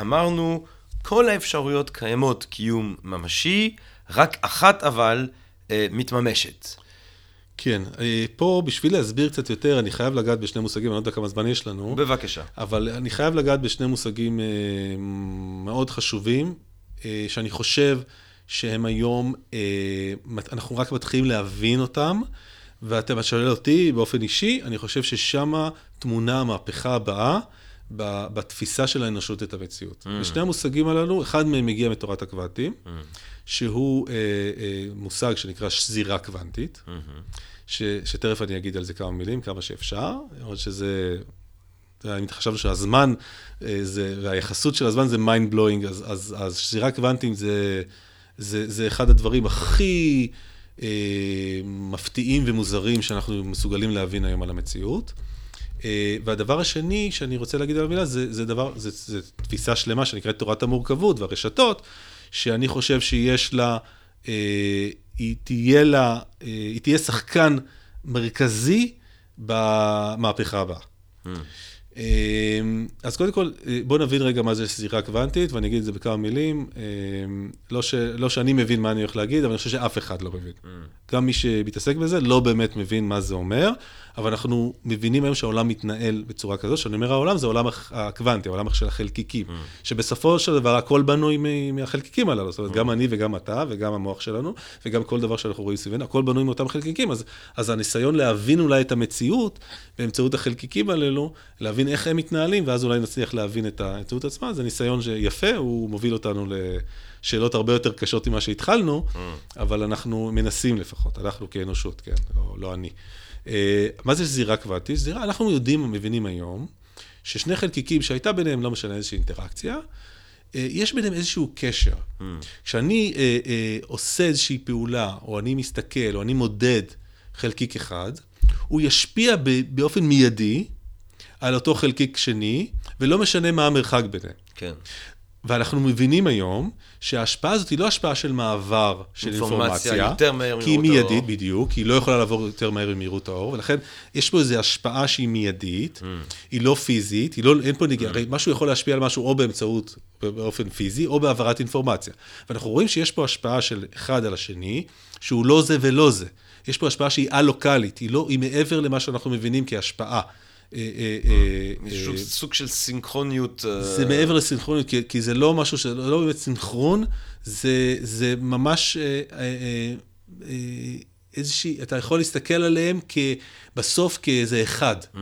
אמרנו, כל האפשרויות קיימות קיום ממשי, רק אחת אבל מתממשת. כן, אה, פה בשביל להסביר קצת יותר, אני חייב לגעת בשני מושגים, אני לא יודע כמה זמן יש לנו. בבקשה. אבל אני חייב לגעת בשני מושגים אה, מאוד חשובים, אה, שאני חושב שהם היום, אנחנו רק מתחילים להבין אותם, ואתה שואל אותי באופן אישי, אני חושב ששם תמונה המהפכה הבאה. בתפיסה של האנושות את המציאות. Mm. ושני המושגים הללו, אחד מהם מגיע מתורת הקוונטים, mm. שהוא אה, אה, מושג שנקרא שזירה קוונטית, mm-hmm. ש, שתכף אני אגיד על זה כמה מילים, כמה שאפשר, למרות שזה... אם חשבנו שהזמן, אה, זה, והיחסות של הזמן זה mind blowing, אז, אז, אז שזירה קוונטים זה, זה, זה אחד הדברים הכי אה, מפתיעים ומוזרים שאנחנו מסוגלים להבין היום על המציאות. אה, והדבר השני שאני רוצה להגיד על המילה, זה, זה דבר, זה, זה תפיסה שלמה שנקראת תורת המורכבות והרשתות, שאני חושב שיש לה, אה, היא תהיה לה, אה, היא תהיה שחקן מרכזי במהפכה הבאה. Mm. אז קודם כל, בואו נבין רגע מה זה סזירה קוונטית, ואני אגיד את זה בכמה מילים. לא, ש, לא שאני מבין מה אני הולך להגיד, אבל אני חושב שאף אחד לא מבין. Mm. גם מי שמתעסק בזה לא באמת מבין מה זה אומר, אבל אנחנו מבינים היום שהעולם מתנהל בצורה כזו, שאני אומר העולם זה העולם הקוונטי, העולם של החלקיקים, mm. שבסופו של דבר הכל בנוי מהחלקיקים הללו, זאת אומרת, mm. גם אני וגם אתה וגם המוח שלנו, וגם כל דבר שאנחנו רואים סביבנו, הכל בנוי מאותם חלקיקים, אז, אז הניסיון להבין אולי את המציאות באמצעות החלקיקים האלו, להבין איך הם מתנהלים, ואז אולי נצליח להבין את המציאות עצמה, זה ניסיון שיפה, הוא מוביל אותנו ל... שאלות הרבה יותר קשות ממה שהתחלנו, mm. אבל אנחנו מנסים לפחות, אנחנו כאנושות, כן, לא, לא אני. אה, מה זה זירה קוואטית? זירה, אנחנו יודעים, מבינים היום, ששני חלקיקים שהייתה ביניהם, לא משנה איזושהי אינטראקציה, אה, יש ביניהם איזשהו קשר. Mm. כשאני אה, אה, עושה איזושהי פעולה, או אני מסתכל, או אני מודד חלקיק אחד, הוא ישפיע ב, באופן מיידי על אותו חלקיק שני, ולא משנה מה המרחק ביניהם. כן. ואנחנו מבינים היום שההשפעה הזאת היא לא השפעה של מעבר של אינפורמציה. אינפורמציה האור. כי היא מיידית, בדיוק, היא לא יכולה לעבור יותר מהר ממהירות האור, ולכן יש פה איזו השפעה שהיא מיידית, mm. היא לא פיזית, היא לא, אין פה נגיעה, mm. הרי משהו יכול להשפיע על משהו או באמצעות, באופן פיזי, או בהעברת אינפורמציה. ואנחנו רואים שיש פה השפעה של אחד על השני, שהוא לא זה ולא זה. יש פה השפעה שהיא א-לוקאלית, היא, לא, היא מעבר למה שאנחנו מבינים כהשפעה. אה, אה, סוג של סינכרוניות. זה מעבר לסינכרוניות, כי זה לא משהו, זה לא באמת סינכרון, זה ממש איזושהי, אתה יכול להסתכל עליהם בסוף כאיזה אחד, mm,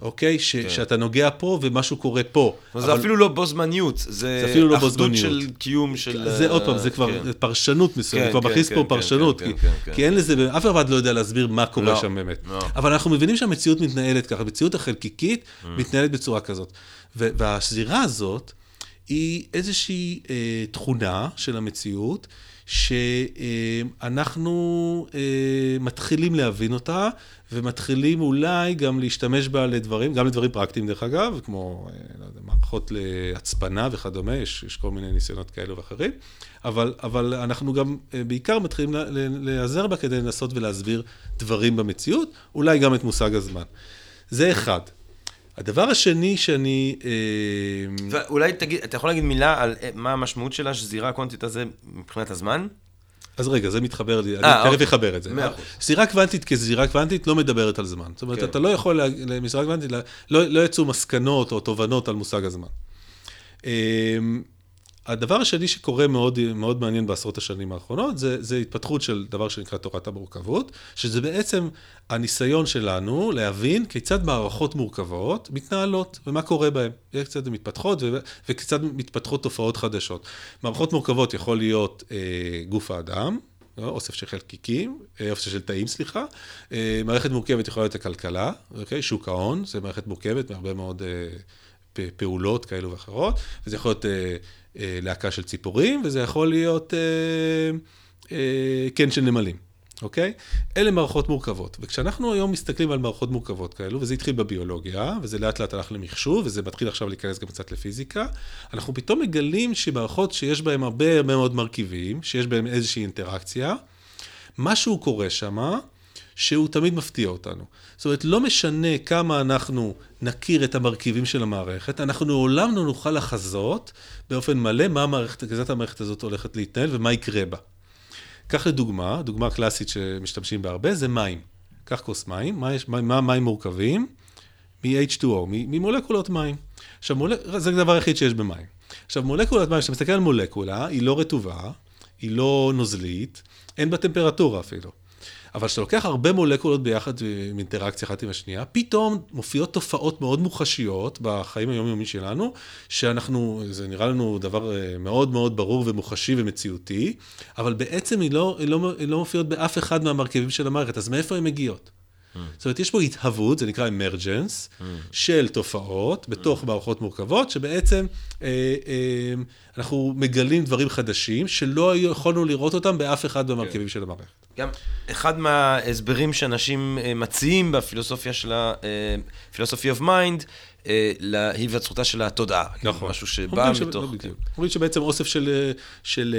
אוקיי? ש, כן. שאתה נוגע פה ומשהו קורה פה. אבל... זה אפילו לא בו זמניות, זה, זה אפילו לא אחדות של קיום של... זה עוד פעם, זה כבר כן. פרשנות מסוימת, כן, כבר כן, מכניס כן, פה כן, פרשנות, כן, כי, כן, כן, כי אין לזה, אף אחד לא יודע להסביר מה קורה לא, שם באמת. לא. אבל אנחנו מבינים שהמציאות מתנהלת ככה, המציאות החלקיקית mm. מתנהלת בצורה כזאת. והשזירה הזאת היא איזושהי אה, תכונה של המציאות, שאנחנו אה, מתחילים להבין אותה, ומתחילים אולי גם להשתמש בה לדברים, גם לדברים פרקטיים דרך אגב, כמו אה, לא יודע, מערכות להצפנה וכדומה, יש, יש כל מיני ניסיונות כאלו ואחרים, אבל, אבל אנחנו גם אה, בעיקר מתחילים להיעזר בה כדי לנסות ולהסביר דברים במציאות, אולי גם את מושג הזמן. זה אחד. הדבר השני שאני... אה, ואולי תגיד, אתה יכול להגיד מילה על אה, מה המשמעות שלה, שזירה הקוונטית הזה מבחינת הזמן? אז רגע, זה מתחבר לי, אני תכף אוקיי. אחבר את זה. זירה קוונטית כזירה קוונטית לא מדברת על זמן. זאת אומרת, כן. אתה לא יכול, לזירה קוונטית, לא, לא יצאו מסקנות או תובנות על מושג הזמן. הדבר השני שקורה מאוד, מאוד מעניין בעשרות השנים האחרונות, זה, זה התפתחות של דבר שנקרא תורת המורכבות, שזה בעצם הניסיון שלנו להבין כיצד מערכות מורכבות מתנהלות ומה קורה בהן. איך קצת הן מתפתחות ו, וכיצד מתפתחות תופעות חדשות. מערכות מורכבות יכול להיות אה, גוף האדם, לא, אוסף של חלקיקים, אה, אוסף של תאים, סליחה. אה, מערכת מורכבת יכולה להיות הכלכלה, אוקיי? שוק ההון, זה מערכת מורכבת מהרבה מאוד אה, פעולות כאלו ואחרות, וזה יכול להיות... אה, להקה של ציפורים, וזה יכול להיות אה, אה, קן של נמלים, אוקיי? אלה מערכות מורכבות. וכשאנחנו היום מסתכלים על מערכות מורכבות כאלו, וזה התחיל בביולוגיה, וזה לאט לאט הלך למחשוב, וזה מתחיל עכשיו להיכנס גם קצת לפיזיקה, אנחנו פתאום מגלים שמערכות שיש בהן הרבה מאוד מרכיבים, שיש בהן איזושהי אינטראקציה, משהו קורה שמה, שהוא תמיד מפתיע אותנו. זאת אומרת, לא משנה כמה אנחנו נכיר את המרכיבים של המערכת, אנחנו לעולם לא נוכל לחזות באופן מלא מה המערכת, כזאת המערכת הזאת הולכת להתנהל ומה יקרה בה. קח לדוגמה, דוגמה קלאסית שמשתמשים בה הרבה, זה מים. קח כוס מים, מה, מה מים מורכבים? מ-H2O, ממולקולות מים. עכשיו, מול... זה הדבר היחיד שיש במים. עכשיו, מולקולת מים, כשאתה מסתכל על מולקולה, היא לא רטובה, היא לא נוזלית, אין בה טמפרטורה אפילו. אבל כשאתה לוקח הרבה מולקולות ביחד עם אינטראקציה אחת עם השנייה, פתאום מופיעות תופעות מאוד מוחשיות בחיים היומיומיים שלנו, שאנחנו, זה נראה לנו דבר אה, מאוד מאוד ברור ומוחשי ומציאותי, אבל בעצם היא לא, היא לא, היא לא מופיעות באף אחד מהמרכיבים של המערכת, אז מאיפה הן מגיעות? זאת אומרת, יש פה התהוות, זה נקרא אמרג'נס, mm. של תופעות בתוך mm. מערכות מורכבות, שבעצם אה, אה, אנחנו מגלים דברים חדשים, שלא יכולנו לראות אותם באף אחד במרכיבים כן. של המערכת. גם אחד מההסברים שאנשים אה, מציעים בפילוסופיה של ה... philosophy of mind, להיווצרותה של התודעה. נכון. משהו שבא מתוך... לא אומרים שבעצם אוסף של...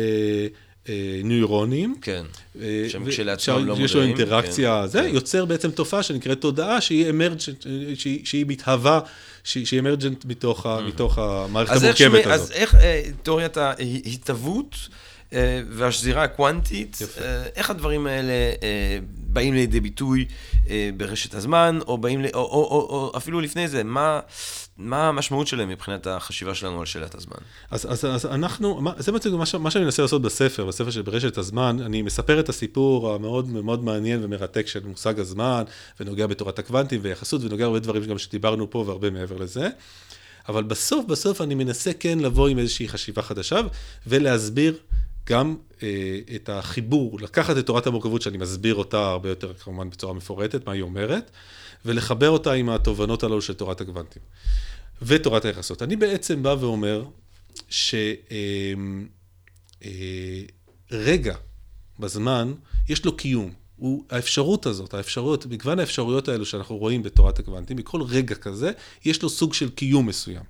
אה, נוירונים. כן, אה, שהם כשלעצמם לא מודעים. יש לו אינטראקציה, כן, זה כן. יוצר בעצם תופעה שנקראת תודעה שהיא אמרג'נט, שהיא, שהיא מתהווה, שהיא, שהיא אמרג'נט מתוך, mm-hmm. מתוך המערכת המורכבת הזאת. אז איך אה, תיאוריית ההתהוות והשזירה הקוונטית, איך הדברים האלה באים לידי ביטוי ברשת הזמן, או, באים, או, או, או, או אפילו לפני זה, מה... מה המשמעות שלהם מבחינת החשיבה שלנו על שאלת הזמן? אז, אז, אז אנחנו, מה, זה בעצם מה, מה שאני מנסה לעשות בספר, בספר של ברשת הזמן, אני מספר את הסיפור המאוד מאוד מעניין ומרתק של מושג הזמן, ונוגע בתורת הקוונטים ויחסות, ונוגע הרבה דברים גם שדיברנו פה והרבה מעבר לזה. אבל בסוף, בסוף אני מנסה כן לבוא עם איזושהי חשיבה חדשה, ולהסביר גם אה, את החיבור, לקחת את תורת המורכבות שאני מסביר אותה הרבה יותר כמובן בצורה מפורטת, מה היא אומרת, ולחבר אותה עם התובנות הללו של תורת הגוונטים ותורת היחסות. אני בעצם בא ואומר שרגע אה, בזמן, יש לו קיום. הוא, האפשרות הזאת, האפשרויות, מגוון האפשרויות האלו שאנחנו רואים בתורת הגוונטים, בכל רגע כזה, יש לו סוג של קיום מסוים.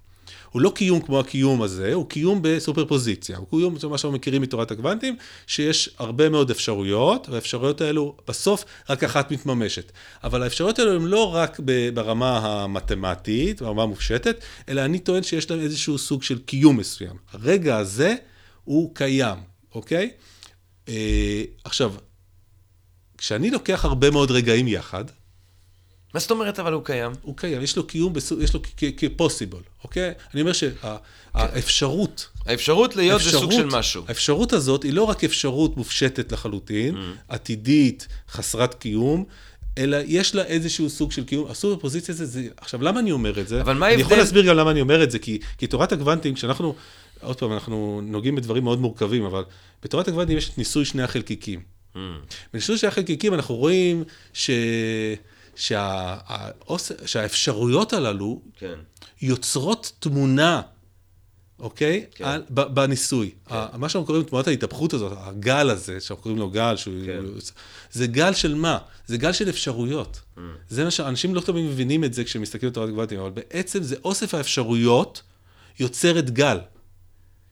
הוא לא קיום כמו הקיום הזה, הוא קיום בסופר פוזיציה. הוא קיום, זה מה שאנחנו מכירים מתורת הקוונטים, שיש הרבה מאוד אפשרויות, והאפשרויות האלו, בסוף רק אחת מתממשת. אבל האפשרויות האלו הן לא רק ברמה המתמטית, ברמה המופשטת, אלא אני טוען שיש להם איזשהו סוג של קיום מסוים. הרגע הזה הוא קיים, אוקיי? אה, עכשיו, כשאני לוקח הרבה מאוד רגעים יחד, מה זאת אומרת אבל הוא קיים? הוא קיים, יש לו קיום, יש לו כפוסיבול, אוקיי? אני אומר שהאפשרות... האפשרות להיות זה סוג של משהו. האפשרות הזאת היא לא רק אפשרות מופשטת לחלוטין, mm. עתידית, חסרת קיום, אלא יש לה איזשהו סוג של קיום. הסוג הפוזיציה הזה, זה... עכשיו, למה אני אומר את זה? אבל מה ההבדל? אני יכול להסביר גם למה אני אומר את זה, כי, כי תורת הגוונטים, כשאנחנו, עוד פעם, אנחנו נוגעים בדברים מאוד מורכבים, אבל בתורת הגוונטים יש את ניסוי שני החלקיקים. Mm. בניסוי שני החלקיקים אנחנו רואים ש... שה, שהאפשרויות הללו כן. יוצרות תמונה, אוקיי? כן. על, בניסוי. כן. מה שאנחנו קוראים תמונת ההתהפכות הזאת, הגל הזה, שאנחנו קוראים לו גל, שהוא, כן. זה גל של מה? זה גל של אפשרויות. Mm. זה מה שאנשים לא תמיד מבינים את זה כשהם מסתכלים על תורת גבלתים, אבל בעצם זה אוסף האפשרויות יוצרת גל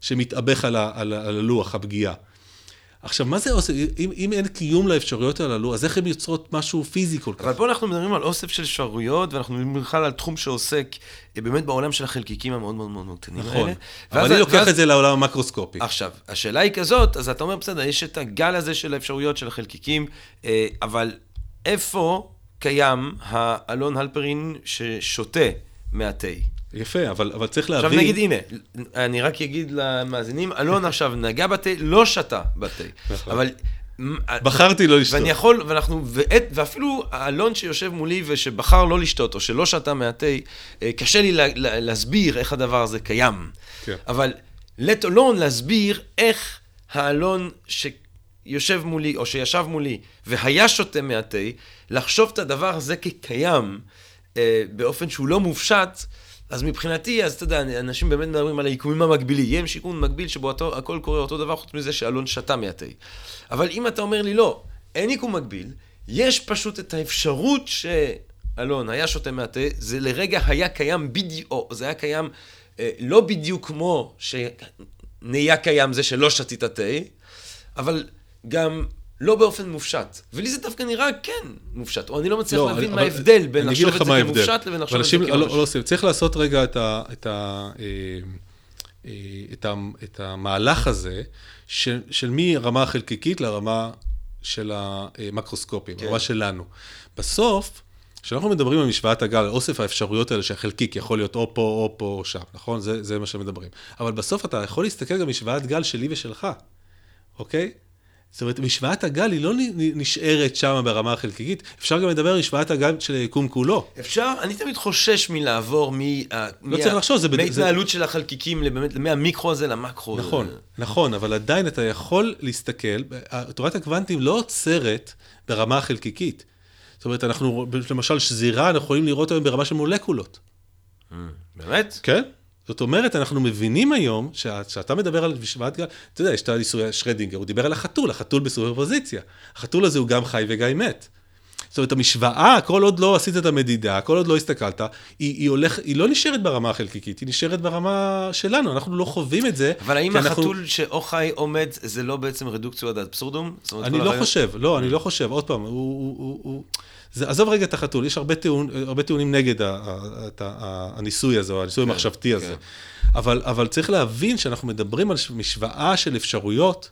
שמתאבך על, ה, על, על הלוח, הפגיעה. עכשיו, מה זה אוסף? אם, אם אין קיום לאפשרויות הללו, אז איך הן יוצרות משהו פיזי כל כך? אבל פה אנחנו מדברים על אוסף של אפשרויות, ואנחנו מדברים בכלל על תחום שעוסק אה, באמת בעולם של החלקיקים המאוד מאוד מאוד קטנים נכון, האלה. אבל אני לוקח ואז... את זה לעולם המקרוסקופי. עכשיו, השאלה היא כזאת, אז אתה אומר, בסדר, יש את הגל הזה של האפשרויות של החלקיקים, אה, אבל איפה קיים האלון הלפרין ששותה מהתה? יפה, אבל, אבל צריך להבין... עכשיו נגיד, הנה, אני רק אגיד למאזינים, אלון עכשיו נגע בתה, לא שתה בתה. נכון. אבל... בחרתי לא לשתות. ואני יכול, ואנחנו, ואת, ואפילו האלון שיושב מולי ושבחר לא לשתות, או שלא שתה מהתה, אה, קשה לי לה, לה, להסביר איך הדבר הזה קיים. כן. אבל let alone להסביר איך האלון שיושב מולי, או שישב מולי, והיה שותה מהתה, לחשוב את הדבר הזה כקיים, אה, באופן שהוא לא מופשט, אז מבחינתי, אז אתה יודע, אנשים באמת מדברים על היקומים המקבילי. יהיה שיקום מקביל שבו אותו, הכל קורה אותו דבר, חוץ מזה שאלון שתה מהתה. אבל אם אתה אומר לי, לא, אין יקום מקביל, יש פשוט את האפשרות שאלון היה שותה מהתה, זה לרגע היה קיים בדיוק, זה היה קיים אה, לא בדיוק כמו שנהיה קיים זה שלא שתית תה, אבל גם לא באופן מופשט. ולי זה דווקא נראה כן מופשט, או אני לא מצליח לא, להבין אני, מה ההבדל בין לחשוב את זה כמופשט לבין לחשוב את זה כמופשט. לא, לא, צריך לעשות רגע את, ה, את, ה, אה, את, ה, את המהלך הזה, של, של מרמה החלקיקית לרמה של המקרוסקופים, כן. הרמה שלנו. בסוף, כשאנחנו מדברים על משוואת הגל, על אוסף האפשרויות האלה שהחלקיק יכול להיות או פה, או פה, או שם, נכון? זה, זה מה שמדברים. אבל בסוף אתה יכול להסתכל גם משוואת גל שלי ושלך, אוקיי? זאת אומרת, משוואת הגל היא לא נשארת שם ברמה החלקיקית, אפשר גם לדבר על משוואת הגל של היקום כולו. אפשר, אני תמיד חושש מלעבור מ... לא צריך לחשוב, זה... מהתנהלות של החלקיקים, באמת, מהמיקרו הזה למקרו. נכון, נכון, אבל עדיין אתה יכול להסתכל, תורת הקוונטים לא עוצרת ברמה החלקיקית. זאת אומרת, אנחנו, למשל, שזירה, אנחנו יכולים לראות היום ברמה של מולקולות. באמת? כן. זאת אומרת, אנחנו מבינים היום, כשאתה מדבר על משוואת גל, אתה יודע, יש את הניסוי שרדינגר, הוא דיבר על החתול, החתול בסופרפוזיציה. החתול הזה הוא גם חי וגם מת. זאת אומרת, המשוואה, כל עוד לא עשית את המדידה, כל עוד לא הסתכלת, היא, היא, הולך, היא לא נשארת ברמה החלקיקית, היא נשארת ברמה שלנו, אנחנו לא חווים את זה. אבל האם החתול אנחנו... שאו חי או מת, זה לא בעצם רדוקציה עד אבסורדום? אני לא הרעיון... חושב, לא, אני לא חושב, עוד פעם, הוא... הוא, הוא, הוא... זה, עזוב רגע את החתול, יש הרבה, טיעון, הרבה טיעונים נגד ה, ה, ה, ה, הניסוי הזה, או הניסוי כן, המחשבתי הזה. כן. אבל, אבל צריך להבין שאנחנו מדברים על משוואה של אפשרויות,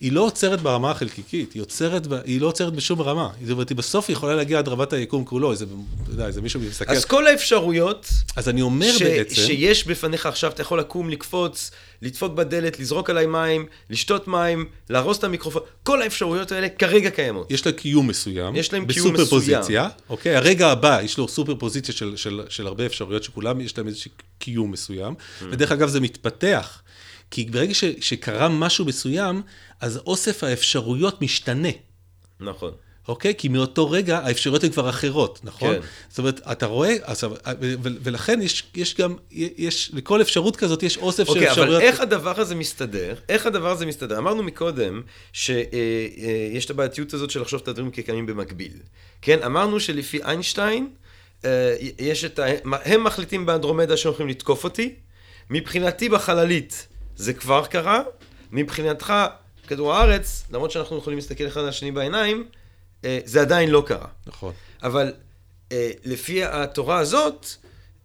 היא לא עוצרת ברמה החלקיקית, היא, עוצרת, היא לא עוצרת בשום רמה. זאת אומרת, היא בסוף יכולה להגיע עד רמת היקום כולו, איזה, אתה יודע, איזה מישהו מסתכל. אז כל האפשרויות... אז אני אומר ש, בעצם... שיש בפניך עכשיו, אתה יכול לקום, לקפוץ, לדפוק בדלת, לזרוק עליי מים, לשתות מים, להרוס את המיקרופון, כל האפשרויות האלה כרגע קיימות. יש לה קיום מסוים. יש להם קיום מסוים. בסופר פוזיציה, אוקיי? הרגע הבא, יש לו סופר פוזיציה של, של, של הרבה אפשרויות, שכולם יש להם איזשהו קיום מסוים. Mm. ודרך אגב, זה מתפתח. כי ברגע ש, שקרה משהו מסוים, אז אוסף האפשרויות משתנה. נכון. אוקיי? כי מאותו רגע האפשרויות הן כבר אחרות, נכון? כן. זאת אומרת, אתה רואה, עכשיו, ולכן יש, יש גם, יש, לכל אפשרות כזאת יש אוסף אוקיי, של אפשרויות. אוקיי, אבל איך הדבר הזה מסתדר? איך הדבר הזה מסתדר? אמרנו מקודם שיש אה, אה, את הבעייתיות הזאת של לחשוב את הדברים כקיימים במקביל. כן? אמרנו שלפי איינשטיין, אה, יש את ה... הם מחליטים באנדרומדה שהם הולכים לתקוף אותי. מבחינתי בחללית זה כבר קרה. מבחינתך, כדור הארץ, למרות שאנחנו יכולים להסתכל אחד על השני בעיניים, אה, זה עדיין לא קרה. נכון. אבל אה, לפי התורה הזאת,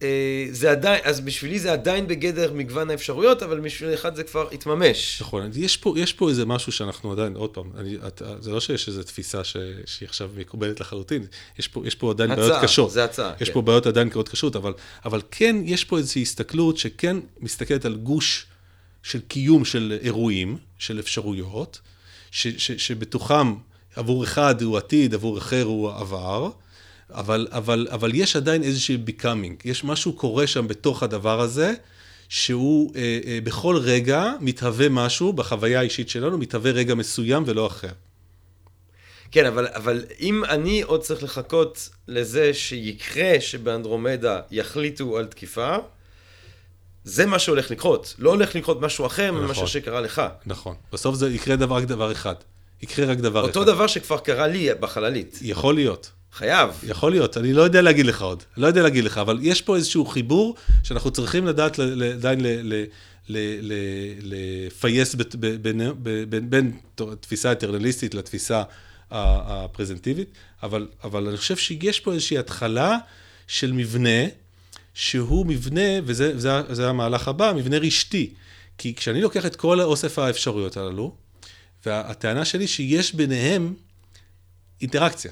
אה, זה עדיין, אז בשבילי זה עדיין בגדר מגוון האפשרויות, אבל בשביל אחד זה כבר התממש. נכון, יש פה, יש פה איזה משהו שאנחנו עדיין, עוד פעם, אני, את, זה לא שיש איזו תפיסה ש, שהיא עכשיו מקובלת לחלוטין, יש פה, יש פה עדיין הצעה, בעיות קשות. זה הצעה, יש כן. פה בעיות עדיין מאוד קשות, אבל, אבל כן, יש פה איזושהי הסתכלות שכן מסתכלת על גוש של קיום של אירועים, של אפשרויות, ש, ש, שבתוכם עבור אחד הוא עתיד, עבור אחר הוא עבר, אבל, אבל, אבל יש עדיין איזשהו becoming, יש משהו קורה שם בתוך הדבר הזה, שהוא אה, אה, בכל רגע מתהווה משהו, בחוויה האישית שלנו, מתהווה רגע מסוים ולא אחר. כן, אבל, אבל אם אני עוד צריך לחכות לזה שיקרה שבאנדרומדה יחליטו על תקיפה, זה מה שהולך לקרות. לא הולך לקרות משהו אחר נכון, ממה שקרה לך. נכון. בסוף זה יקרה דבר, רק דבר אחד. יקרה רק דבר אותו אחד. אותו דבר שכבר קרה לי בחללית. יכול להיות. חייב. יכול להיות, אני לא יודע להגיד לך עוד. לא יודע להגיד לך, אבל יש פה איזשהו חיבור שאנחנו צריכים לדעת עדיין לפייס בין תפיסה אטרנליסטית לתפיסה הפרזנטיבית, אבל, אבל אני חושב שיש פה איזושהי התחלה של מבנה, שהוא מבנה, וזה זה, זה המהלך הבא, מבנה רשתי. כי כשאני לוקח את כל אוסף האפשרויות הללו, והטענה שלי שיש ביניהם אינטראקציה.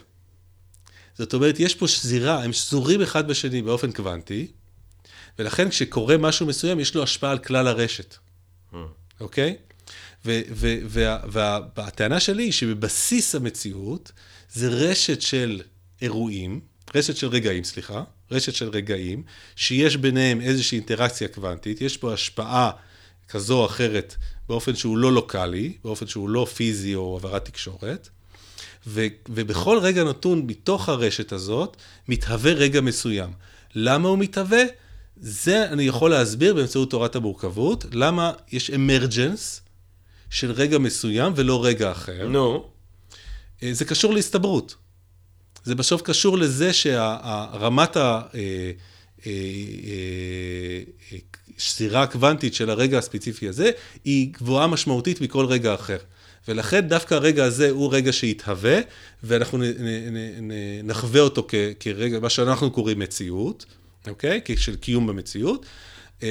זאת אומרת, יש פה שזירה, הם שזורים אחד בשני באופן קוונטי, ולכן כשקורה משהו מסוים, יש לו השפעה על כלל הרשת, hmm. אוקיי? והטענה שלי היא שבבסיס המציאות זה רשת של אירועים, רשת של רגעים, סליחה, רשת של רגעים, שיש ביניהם איזושהי אינטראקציה קוונטית, יש פה השפעה כזו או אחרת באופן שהוא לא לוקאלי, באופן שהוא לא פיזי או העברת תקשורת, ו, ובכל רגע נתון מתוך הרשת הזאת, מתהווה רגע מסוים. למה הוא מתהווה? זה אני יכול להסביר באמצעות תורת המורכבות, למה יש אמרג'נס של רגע מסוים ולא רגע אחר. נו. No. זה קשור להסתברות. זה בסוף קשור לזה שרמת ה... אה, אה, אה, שזירה קוונטית של הרגע הספציפי הזה, היא גבוהה משמעותית מכל רגע אחר. ולכן דווקא הרגע הזה הוא רגע שיתהווה, ואנחנו נ, נ, נ, נחווה אותו כ, כרגע, מה שאנחנו קוראים מציאות, אוקיי? של קיום במציאות. אמ,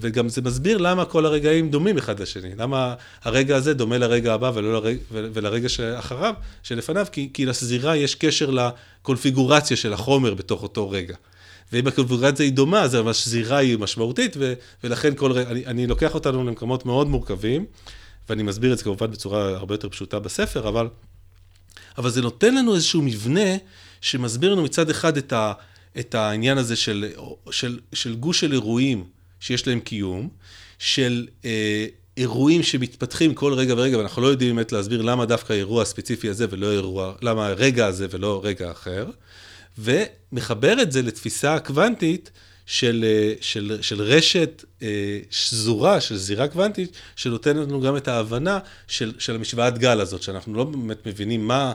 וגם זה מסביר למה כל הרגעים דומים אחד לשני, למה הרגע הזה דומה לרגע הבא ולא לרגע, ולרגע שאחריו, שלפניו, כי, כי לסזירה יש קשר לקונפיגורציה של החומר בתוך אותו רגע. ואם הקונפיגורציה היא דומה, אז השזירה היא משמעותית, ולכן כל רגע, אני, אני לוקח אותנו למקומות מאוד מורכבים, ואני מסביר את זה כמובן בצורה הרבה יותר פשוטה בספר, אבל, אבל זה נותן לנו איזשהו מבנה שמסביר לנו מצד אחד את, ה, את העניין הזה של, של, של גוש של אירועים שיש להם קיום, של אה, אירועים שמתפתחים כל רגע ורגע, ואנחנו לא יודעים באמת להסביר למה דווקא האירוע הספציפי הזה ולא אירוע, למה הרגע הזה ולא רגע אחר, ומחבר את זה לתפיסה קוונטית של, אה, של, של רשת אה, שזורה, של זירה קוונטית, שנותנת לנו גם את ההבנה של, של המשוואת גל הזאת, שאנחנו לא באמת מבינים מה...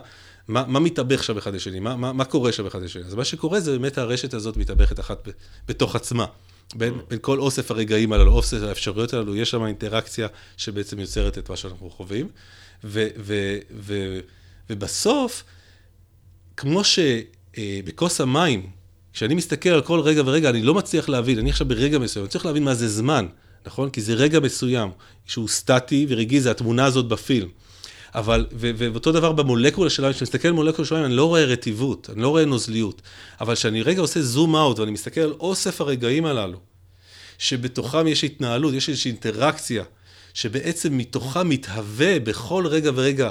מה, מה מתאבך שם אחד לשני, מה, מה, מה קורה שם אחד לשני. אז מה שקורה זה באמת הרשת הזאת מתאבכת אחת בתוך עצמה. בין, mm. בין כל אוסף הרגעים הללו, אוסף האפשרויות הללו, יש שם אינטראקציה שבעצם יוצרת את מה שאנחנו חווים. ו, ו, ו, ובסוף, כמו שבכוס המים, כשאני מסתכל על כל רגע ורגע, אני לא מצליח להבין, אני עכשיו ברגע מסוים, אני צריך להבין מה זה זמן, נכון? כי זה רגע מסוים, שהוא סטטי ורגעי, זה התמונה הזאת בפילם. אבל, ואותו דבר במולקולה שלנו, כשאני מסתכל על מולקולה שלנו, אני לא רואה רטיבות, אני לא רואה נוזליות. אבל כשאני רגע עושה זום אאוט ואני מסתכל על אוסף הרגעים הללו, שבתוכם יש התנהלות, יש איזושהי אינטראקציה, שבעצם מתוכם מתהווה בכל רגע ורגע,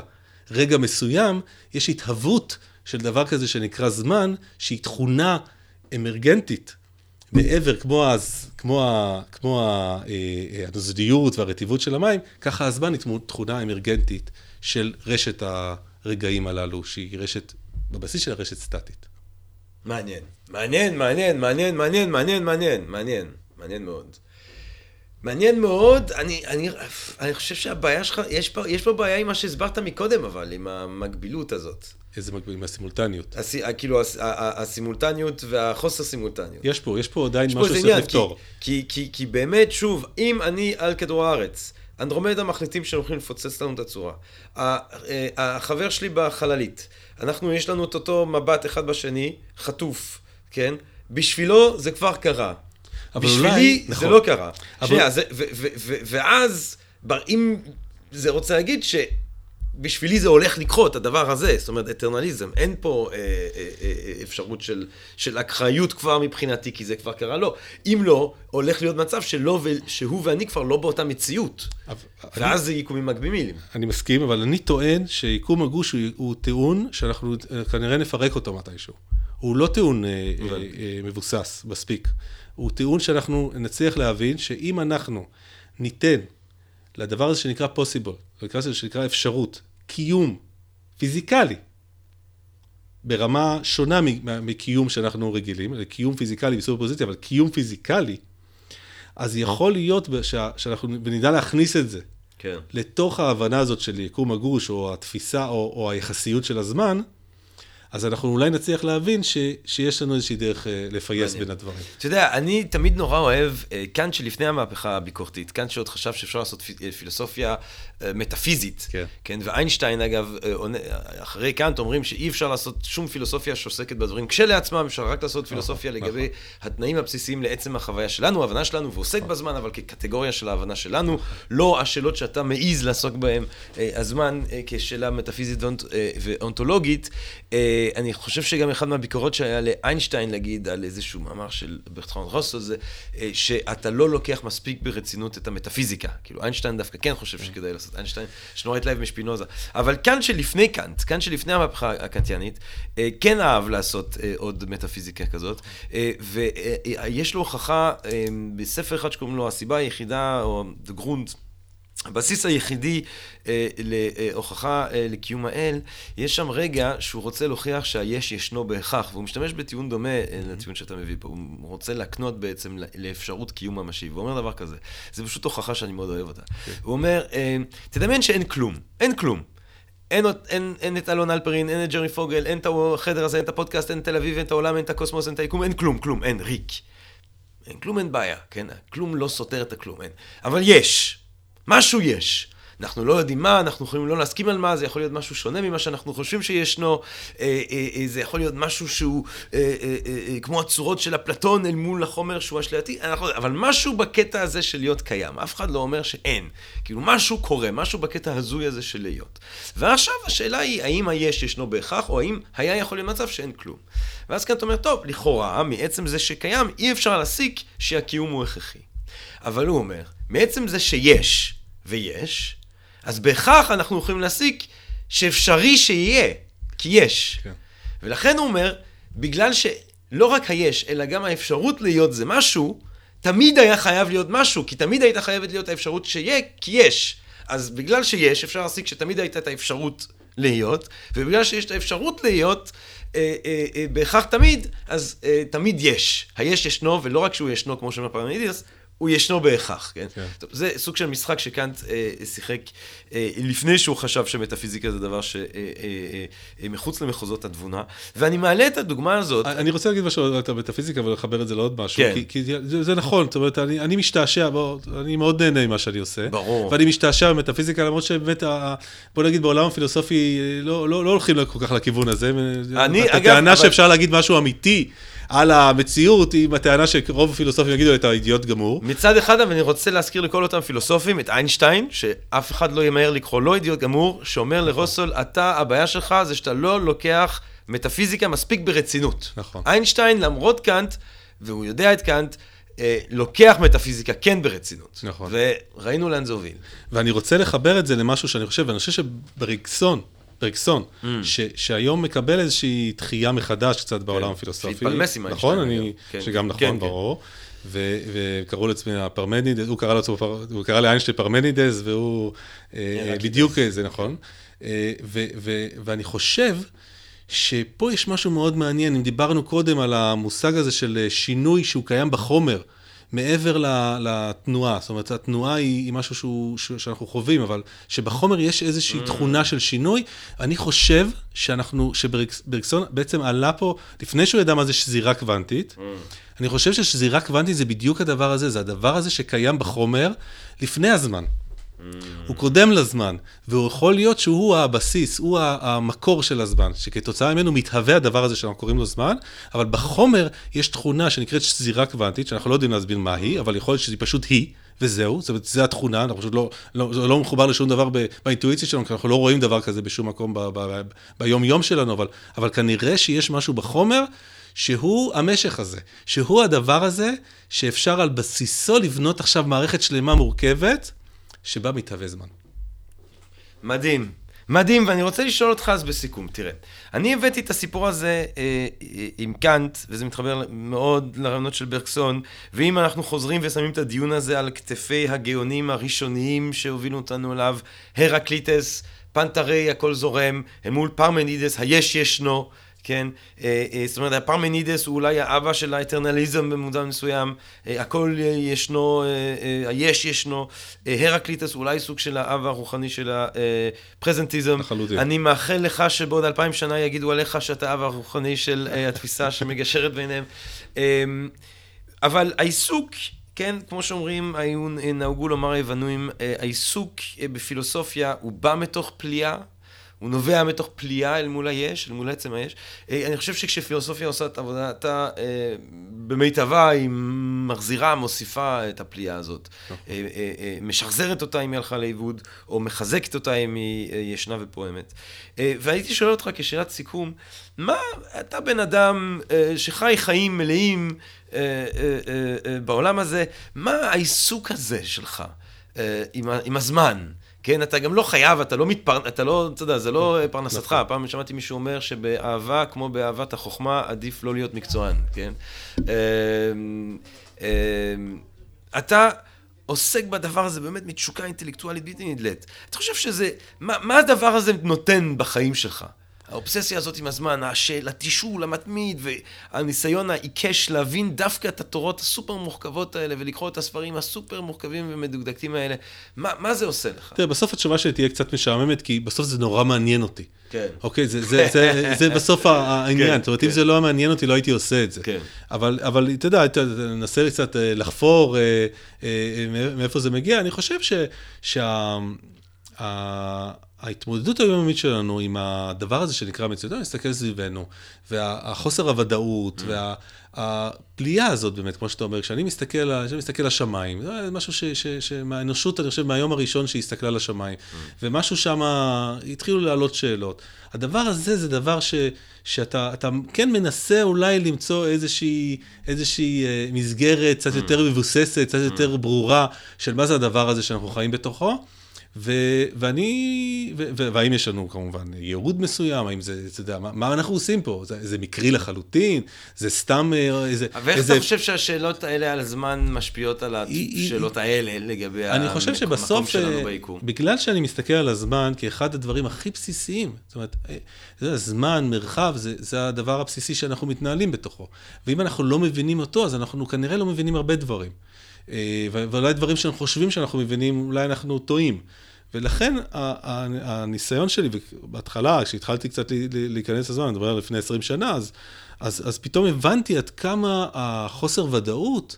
רגע מסוים, יש התהוות של דבר כזה שנקרא זמן, שהיא תכונה אמרגנטית. מעבר, כמו, אז, כמו, ה, כמו ה, אה, הנוזדיות והרטיבות של המים, ככה הזמן היא תכונה אמרגנטית של רשת הרגעים הללו, שהיא רשת, בבסיס של הרשת סטטית. מעניין. מעניין, מעניין, מעניין, מעניין, מעניין, מעניין, מעניין, מעניין מאוד. מעניין מאוד, אני, אני, אני חושב שהבעיה שלך, יש פה, יש פה בעיה עם מה שהסברת מקודם, אבל, עם המקבילות הזאת. איזה מקביל? עם הסימולטניות. הס, כאילו, הס, הסימולטניות והחוסר סימולטניות. יש פה, יש פה עדיין משהו שצריך לפתור. כי, כי, כי, כי באמת, שוב, אם אני על כדור הארץ, אנדרומדה מחליטים שהם הולכים לפוצץ לנו את הצורה. אה, החבר שלי בחללית, אנחנו, יש לנו את אותו מבט אחד בשני, חטוף, כן? בשבילו זה כבר קרה. בשבילי אולי, זה נכון. לא קרה. אבל... שנייה, זה, ו, ו, ו, ואז, אם זה רוצה להגיד ש... בשבילי זה הולך לקרות, הדבר הזה, זאת אומרת, אטרנליזם. אין פה אה, אה, אה, אפשרות של, של אקראיות כבר מבחינתי, כי זה כבר קרה לא. אם לא, הולך להיות מצב שלא, שהוא ואני כבר לא באותה מציאות. אבל, ואז אני, זה יקומים מקבילים. אני מסכים, אבל אני טוען שיקום הגוש הוא, הוא טיעון שאנחנו אה, כנראה נפרק אותו מתישהו. הוא לא טיעון אה, אה, אה, מבוסס מספיק. הוא טיעון שאנחנו נצליח להבין שאם אנחנו ניתן לדבר הזה שנקרא possible, לזה שנקרא אפשרות, קיום פיזיקלי, ברמה שונה מקיום שאנחנו רגילים, קיום פיזיקלי בסופר פוזיציה, אבל קיום פיזיקלי, אז יכול להיות שאנחנו נדע להכניס את זה כן. לתוך ההבנה הזאת של יקום הגוש, או התפיסה, או, או היחסיות של הזמן, אז אנחנו אולי נצליח להבין ש, שיש לנו איזושהי דרך אה, לפייס בין הדברים. אתה יודע, אני תמיד נורא אוהב, אה, קאנט שלפני המהפכה הביקורתית, קאנט שעוד חשב שאפשר לעשות אה, פילוסופיה מטאפיזית, כן. כן, ואיינשטיין אגב, אחרי קאנט אומרים שאי אפשר לעשות שום פילוסופיה שעוסקת בדברים כשלעצמם, אפשר רק לעשות נכון, פילוסופיה נכון, לגבי. התנאים הבסיסיים לעצם החוויה שלנו, ההבנה שלנו, ועוסק נכון. בזמן, אבל כקטגוריה של ההבנה שלנו, לא השאלות שאתה מעז לעסוק בהן, הזמן כשאלה מטאפיזית ואונתולוגית. אני חושב שגם אחד מהביקורות שהיה לאיינשטיין להגיד על איזשהו מאמר של ברטרן רוסו זה אה, שאתה לא לוקח מספיק ברצינות את המטאפיזיקה. כאילו איינשטיין דווקא כן חושב שכדאי לעשות, איינשטיין שנורא התלהב משפינוזה. אבל קאנט שלפני קאנט, קאנט שלפני המהפכה הקנטיאנית, אה, כן אהב לעשות אה, עוד מטאפיזיקה כזאת, ויש לו הוכחה בספר אחד שקוראים לו הסיבה היחידה, או The Grund, הבסיס היחידי אה, להוכחה אה, לקיום האל, יש שם רגע שהוא רוצה להוכיח שהיש ישנו בהכרח, והוא משתמש בטיעון דומה אה, mm-hmm. לטיעון שאתה מביא פה, הוא רוצה להקנות בעצם לאפשרות קיום ממשי, והוא אומר דבר כזה, זה פשוט הוכחה שאני מאוד אוהב אותה. Okay. כן. הוא אומר, אה, תדמיין שאין כלום, אין כלום. אין, אין, אין את אלון אלפרין, אין את ג'רי פוגל, אין את החדר הזה, אין את הפודקאסט, אין את תל אביב, אין את העולם, אין את הקוסמוס, אין את היקום, אין כלום, כלום, אין, ריק. אין כלום, אין בעיה, כן? כלום לא סותר את הכלום, אין. אבל יש. משהו יש. אנחנו לא יודעים מה, אנחנו יכולים לא להסכים על מה, זה יכול להיות משהו שונה ממה שאנחנו חושבים שישנו, אה, אה, אה, זה יכול להיות משהו שהוא כמו הצורות של אפלטון אל מול החומר שהוא אשלייתי, אבל משהו בקטע הזה של להיות קיים, אף אחד לא אומר שאין. כאילו משהו קורה, משהו בקטע הזוי הזה של להיות. ועכשיו השאלה היא, האם היש ישנו בהכרח, או האם היה יכול להיות מצב שאין כלום. ואז כאן אתה אומר, טוב, לכאורה, מעצם זה שקיים, אי אפשר להסיק שהקיום הוא הכרחי. אבל הוא אומר, מעצם זה שיש, ויש, אז בהכרח אנחנו יכולים להסיק שאפשרי שיהיה, כי יש. כן. ולכן הוא אומר, בגלל שלא רק היש, אלא גם האפשרות להיות זה משהו, תמיד היה חייב להיות משהו, כי תמיד הייתה חייבת להיות האפשרות שיהיה, כי יש. אז בגלל שיש, אפשר להסיק שתמיד הייתה את האפשרות להיות, ובגלל שיש את האפשרות להיות, אה, אה, אה, בהכרח תמיד, אז אה, תמיד יש. היש ישנו, ולא רק שהוא ישנו, כמו שאומר פרמדידס, הוא ישנו בהכרח, כן? כן. טוב, זה סוג של משחק שקאנט אה, שיחק אה, לפני שהוא חשב שמטאפיזיקה זה דבר שמחוץ אה, אה, אה, מחוץ למחוזות התבונה. ואני מעלה את הדוגמה הזאת, אני רוצה להגיד משהו על המטאפיזיקה ולחבר את זה לעוד משהו, כן. כי, כי זה, זה נכון, זאת אומרת, אני, אני משתעשע, בוא, אני מאוד נהנה ממה שאני עושה. ברור. ואני משתעשע במטאפיזיקה, למרות שבאמת, בוא נגיד, בעולם הפילוסופי אה, לא, לא, לא הולכים כל כך לכיוון הזה. אני, אגב, הטענה אבל- שאפשר להגיד משהו אמיתי על המציאות, היא הטענה שרוב הפילוסופים יגידו, אתה אידיוט גמור. מצד אחד, אבל אני רוצה להזכיר לכל אותם פילוסופים את איינשטיין, שאף אחד לא ימהר לקרוא לו אידיוט גמור, שאומר לרוסול, אתה, הבעיה שלך זה שאתה לא לוקח מטאפיזיקה מספיק ברצינות. נכון. איינשטיין, למרות קאנט, והוא יודע את קאנט, אה, לוקח מטאפיזיקה כן ברצינות. נכון. וראינו לאן זה הוביל. ואני רוצה לחבר את זה למשהו שאני חושב, ואני חושב שברגסון, ברגסון, Mm. ש, שהיום מקבל איזושהי דחייה מחדש קצת בעולם הפילוסופי. שהתפלמס עם נכון, איינשטיין, אני, אגב. כן, שגם כן, נכון, כן, כן. ברור. ו- וקראו לעצמי הפרמנידס, הוא קרא לעצמו, הוא קרא לאיינשטיין פרמנידס, והוא אה, הרקליטס. בדיוק אה, זה נכון. אה, ו- ו- ואני חושב שפה יש משהו מאוד מעניין, אם דיברנו קודם על המושג הזה של אה, שינוי שהוא קיים בחומר, מעבר לתנועה, זאת אומרת, התנועה היא, היא משהו שהוא, שאנחנו חווים, אבל שבחומר יש איזושהי תכונה של שינוי, אני חושב שאנחנו, שברגסון בעצם עלה פה, לפני שהוא ידע מה זה שזירה קוונטית, אני חושב ששזירה קוונטית זה בדיוק הדבר הזה, זה הדבר הזה שקיים בחומר לפני הזמן. הוא קודם לזמן, והוא יכול להיות שהוא הבסיס, הוא המקור של הזמן, שכתוצאה ממנו מתהווה הדבר הזה שאנחנו קוראים לו זמן, אבל בחומר יש תכונה שנקראת שזירה קוונטית, שאנחנו לא יודעים להסביר מה היא, אבל יכול להיות שהיא פשוט היא, וזהו, זאת אומרת, זו התכונה, אנחנו פשוט לא, לא, לא מחובר לשום דבר באינטואיציה שלנו, כי אנחנו לא רואים דבר כזה בשום מקום ביום-יום שלנו, אבל, אבל כנראה שיש משהו בחומר שהוא המשך הזה, שהוא הדבר הזה שאפשר על בסיסו לבנות עכשיו מערכת שלמה מורכבת, שבה מתהווה זמן. מדהים. מדהים, ואני רוצה לשאול אותך אז בסיכום, תראה, אני הבאתי את הסיפור הזה אה, אה, עם קאנט, וזה מתחבר מאוד לרעיונות של ברקסון, ואם אנחנו חוזרים ושמים את הדיון הזה על כתפי הגאונים הראשוניים שהובילו אותנו אליו, הרקליטס, פנטה ריי, הכל זורם, אל מול פרמנידס, היש ישנו, כן? אה, אה, זאת אומרת, הפרמנידס הוא אולי האבא של האטרנליזם במובן מסוים, אה, הכל ישנו, היש ישנו, הרקליטס הוא אולי סוג של האב הרוחני של הפרזנטיזם. לחלוטין. אני מאחל לך שבעוד אלפיים שנה יגידו עליך שאתה האב הרוחני של התפיסה שמגשרת ביניהם. אבל העיסוק, כן, כמו שאומרים, היו נהגו לומר היוונים, העיסוק בפילוסופיה הוא בא מתוך פליאה. הוא נובע מתוך פליאה אל מול היש, אל מול עצם היש. אה, אני חושב שכשפילוסופיה עושה את עבודתה אה, במיטבה, היא מחזירה, מוסיפה את הפליאה הזאת. אה, אה, משחזרת אותה אם היא הלכה לאיבוד, או מחזקת אותה אם היא ישנה ופועמת. והייתי שואל אותך כשאלת סיכום, מה, אתה בן אדם שחי חיים מלאים בעולם הזה, מה העיסוק הזה שלך עם הזמן? כן, אתה גם לא חייב, אתה לא מתפרנס, אתה לא, אתה יודע, זה לא אה, פרנסתך. פעם שמעתי מישהו אומר שבאהבה, כמו באהבת החוכמה, עדיף לא להיות מקצוען, כן? אמ, אמ, אתה עוסק בדבר הזה באמת מתשוקה אינטלקטואלית בלתי נדלית. אתה חושב שזה, מה, מה הדבר הזה נותן בחיים שלך? האובססיה הזאת עם הזמן, השאל, התישול המתמיד והניסיון העיקש להבין דווקא את התורות הסופר מורכבות האלה ולקרוא את הספרים הסופר מורכבים ומדוקדקים האלה, מה, מה זה עושה לך? תראה, בסוף התשובה שלי תהיה קצת משעממת, כי בסוף זה נורא מעניין אותי. כן. אוקיי, זה, זה, זה, זה בסוף ה- העניין. כן, זאת אומרת, אם כן. זה לא היה מעניין אותי, לא הייתי עושה את זה. כן. אבל, אבל אתה יודע, אתה ננסה קצת אה, לחפור אה, אה, אה, מאיפה זה מגיע. אני חושב ש... שה... ההתמודדות היומיומית שלנו עם הדבר הזה שנקרא מציאות, אני מסתכל סביבנו, והחוסר הוודאות, והפליאה הזאת באמת, כמו שאתה אומר, כשאני מסתכל, כשאני מסתכל לשמיים, זה משהו ש, ש, שמהאנושות, אני חושב, מהיום הראשון שהיא הסתכלה לשמיים, ומשהו שם, התחילו לעלות שאלות. הדבר הזה זה דבר ש, שאתה אתה כן מנסה אולי למצוא איזושהי, איזושהי אה, מסגרת קצת יותר מבוססת, קצת יותר ברורה, של מה זה הדבר הזה שאנחנו חיים בתוכו. ו- ואני, ו- ו- והאם יש לנו כמובן ייעוד מסוים, האם זה, אתה יודע, מה, מה אנחנו עושים פה? זה, זה מקרי לחלוטין? זה סתם אה, איזה... ואיך איזה... אתה חושב שהשאלות האלה על הזמן משפיעות על השאלות האלה לגבי אני חושב שבסוף, שלנו אה, ביקום? בגלל שאני מסתכל על הזמן כאחד הדברים הכי בסיסיים, זאת אומרת, אה, זה זמן, מרחב, זה, זה הדבר הבסיסי שאנחנו מתנהלים בתוכו. ואם אנחנו לא מבינים אותו, אז אנחנו כנראה לא מבינים הרבה דברים. אה, ואולי דברים שאנחנו חושבים שאנחנו מבינים, אולי אנחנו טועים. ולכן הניסיון שלי, בהתחלה, כשהתחלתי קצת להיכנס לזמן, אני מדבר על לפני 20 שנה, אז, אז, אז פתאום הבנתי עד כמה החוסר ודאות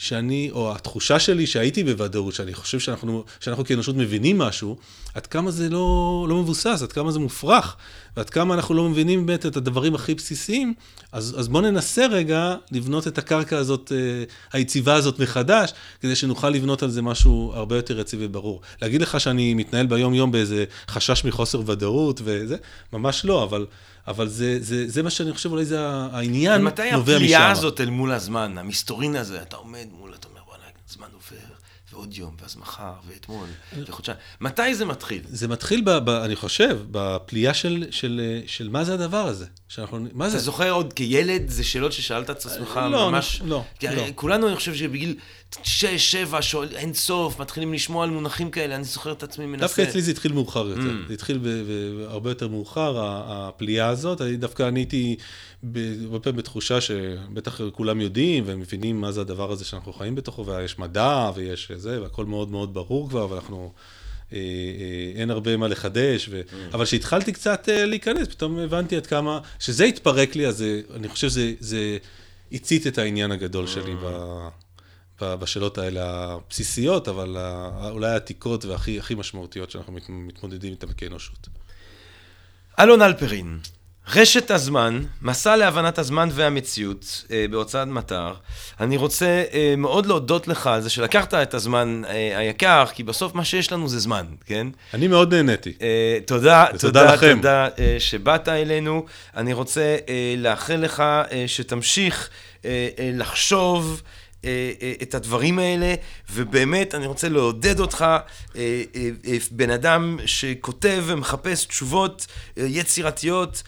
שאני, או התחושה שלי שהייתי בוודאות, שאני חושב שאנחנו, שאנחנו כאנושות מבינים משהו, עד כמה זה לא, לא מבוסס, עד כמה זה מופרך, ועד כמה אנחנו לא מבינים באמת את הדברים הכי בסיסיים, אז, אז בואו ננסה רגע לבנות את הקרקע הזאת, אה, היציבה הזאת מחדש, כדי שנוכל לבנות על זה משהו הרבה יותר יציב וברור. להגיד לך שאני מתנהל ביום-יום באיזה חשש מחוסר ודאות וזה, ממש לא, אבל... אבל זה, זה, זה מה שאני חושב, אולי זה העניין נובע משם. ומתי הפליאה הזאת אל מול הזמן, המסתורין הזה, אתה עומד מול, אתה אומר, וואלה, זמן עובר, ועוד יום, ואז מחר, ואתמול, וחודשיים. מתי זה מתחיל? זה מתחיל, ב, ב, אני חושב, בפליאה של, של, של מה זה הדבר הזה. שאנחנו, מה אתה זה? זוכר עוד כילד, זה שאלות ששאלת את עצמך לא, ממש... לא, לא. כולנו, אני חושב שבגיל שש, שבע, שואל, אין סוף, מתחילים לשמוע על מונחים כאלה, אני זוכר את עצמי מנסה. דווקא אצלי זה התחיל מאוחר יותר. Mm. זה התחיל הרבה יותר מאוחר, הפליאה הזאת. אני דווקא אני הייתי הרבה פעמים בתחושה שבטח כולם יודעים ומבינים מה זה הדבר הזה שאנחנו חיים בתוכו, ויש מדע ויש זה, והכל מאוד מאוד ברור כבר, ואנחנו... אה, אה, אין הרבה מה לחדש, ו... Mm. אבל כשהתחלתי קצת אה, להיכנס, פתאום הבנתי עד כמה, שזה התפרק לי, אז זה- אני חושב שזה זה הצית את העניין הגדול שלי ב... ב- בשאלות האלה הבסיסיות, אבל ה- אולי העתיקות והכי הכי משמעותיות שאנחנו מת- מתמודדים איתן כאנושות. אלון אלפרין, רשת הזמן, מסע להבנת הזמן והמציאות אה, בהוצאת מטר. אני רוצה אה, מאוד להודות לך על זה שלקחת את הזמן אה, היקר, כי בסוף מה שיש לנו זה זמן, כן? אני מאוד נהניתי. אה, תודה, תודה, לכם. תודה אה, שבאת אלינו. אני רוצה אה, לאחל לך אה, שתמשיך אה, אה, לחשוב. אה, אה, את הדברים האלה, ובאמת אני רוצה לעודד אותך, אה, בן אדם שכותב ומחפש תשובות יצירתיות,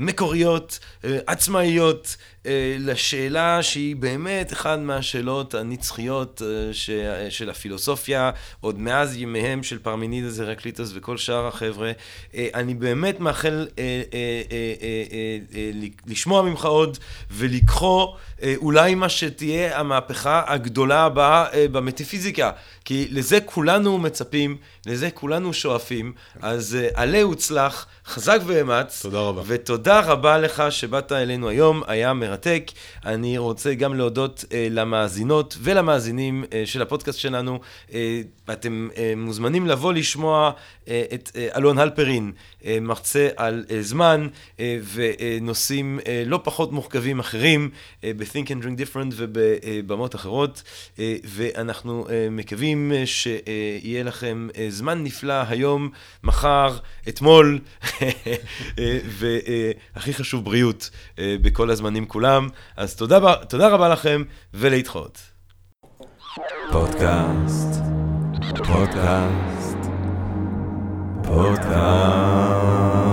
מקוריות, עצמאיות, לשאלה שהיא באמת אחת מהשאלות הנצחיות אה, ש- של הפילוסופיה, עוד מאז ימיהם של פרמינידס, הרקליטוס וכל שאר החבר'ה. אה, אני באמת מאחל אה, אה, אה, אה, אה, אה, לשמוע ממך עוד ולקחו אה, אולי מה שתהיה המהפכה הגדולה הבאה אה, במטאפיזיקה, כי לזה כולנו מצפים, לזה כולנו שואפים, אז אה, עלה וצלח, חזק ואמץ. תודה רבה. ותודה רבה לך שבאת אלינו היום, היה מרתק. אני רוצה גם להודות אה, למאזינות ולמאזינים אה, של הפודקאסט שלנו. אה, אתם אה, מוזמנים לבוא לשמוע אה, את אה, אלון הלפרין, אה, מרצה על אה, זמן אה, ונושאים אה, לא פחות מורכבים אחרים אה, ב-Think and Drink Different ובבמות אחרות. אה, ואנחנו אה, מקווים שיהיה לכם אה, זמן נפלא היום, מחר, אתמול, והכי חשוב בריאות אה, בכל הזמנים כולם. אז תודה, תודה רבה לכם ולהתחאות. פודקאסט, פודקאסט, פודקאסט.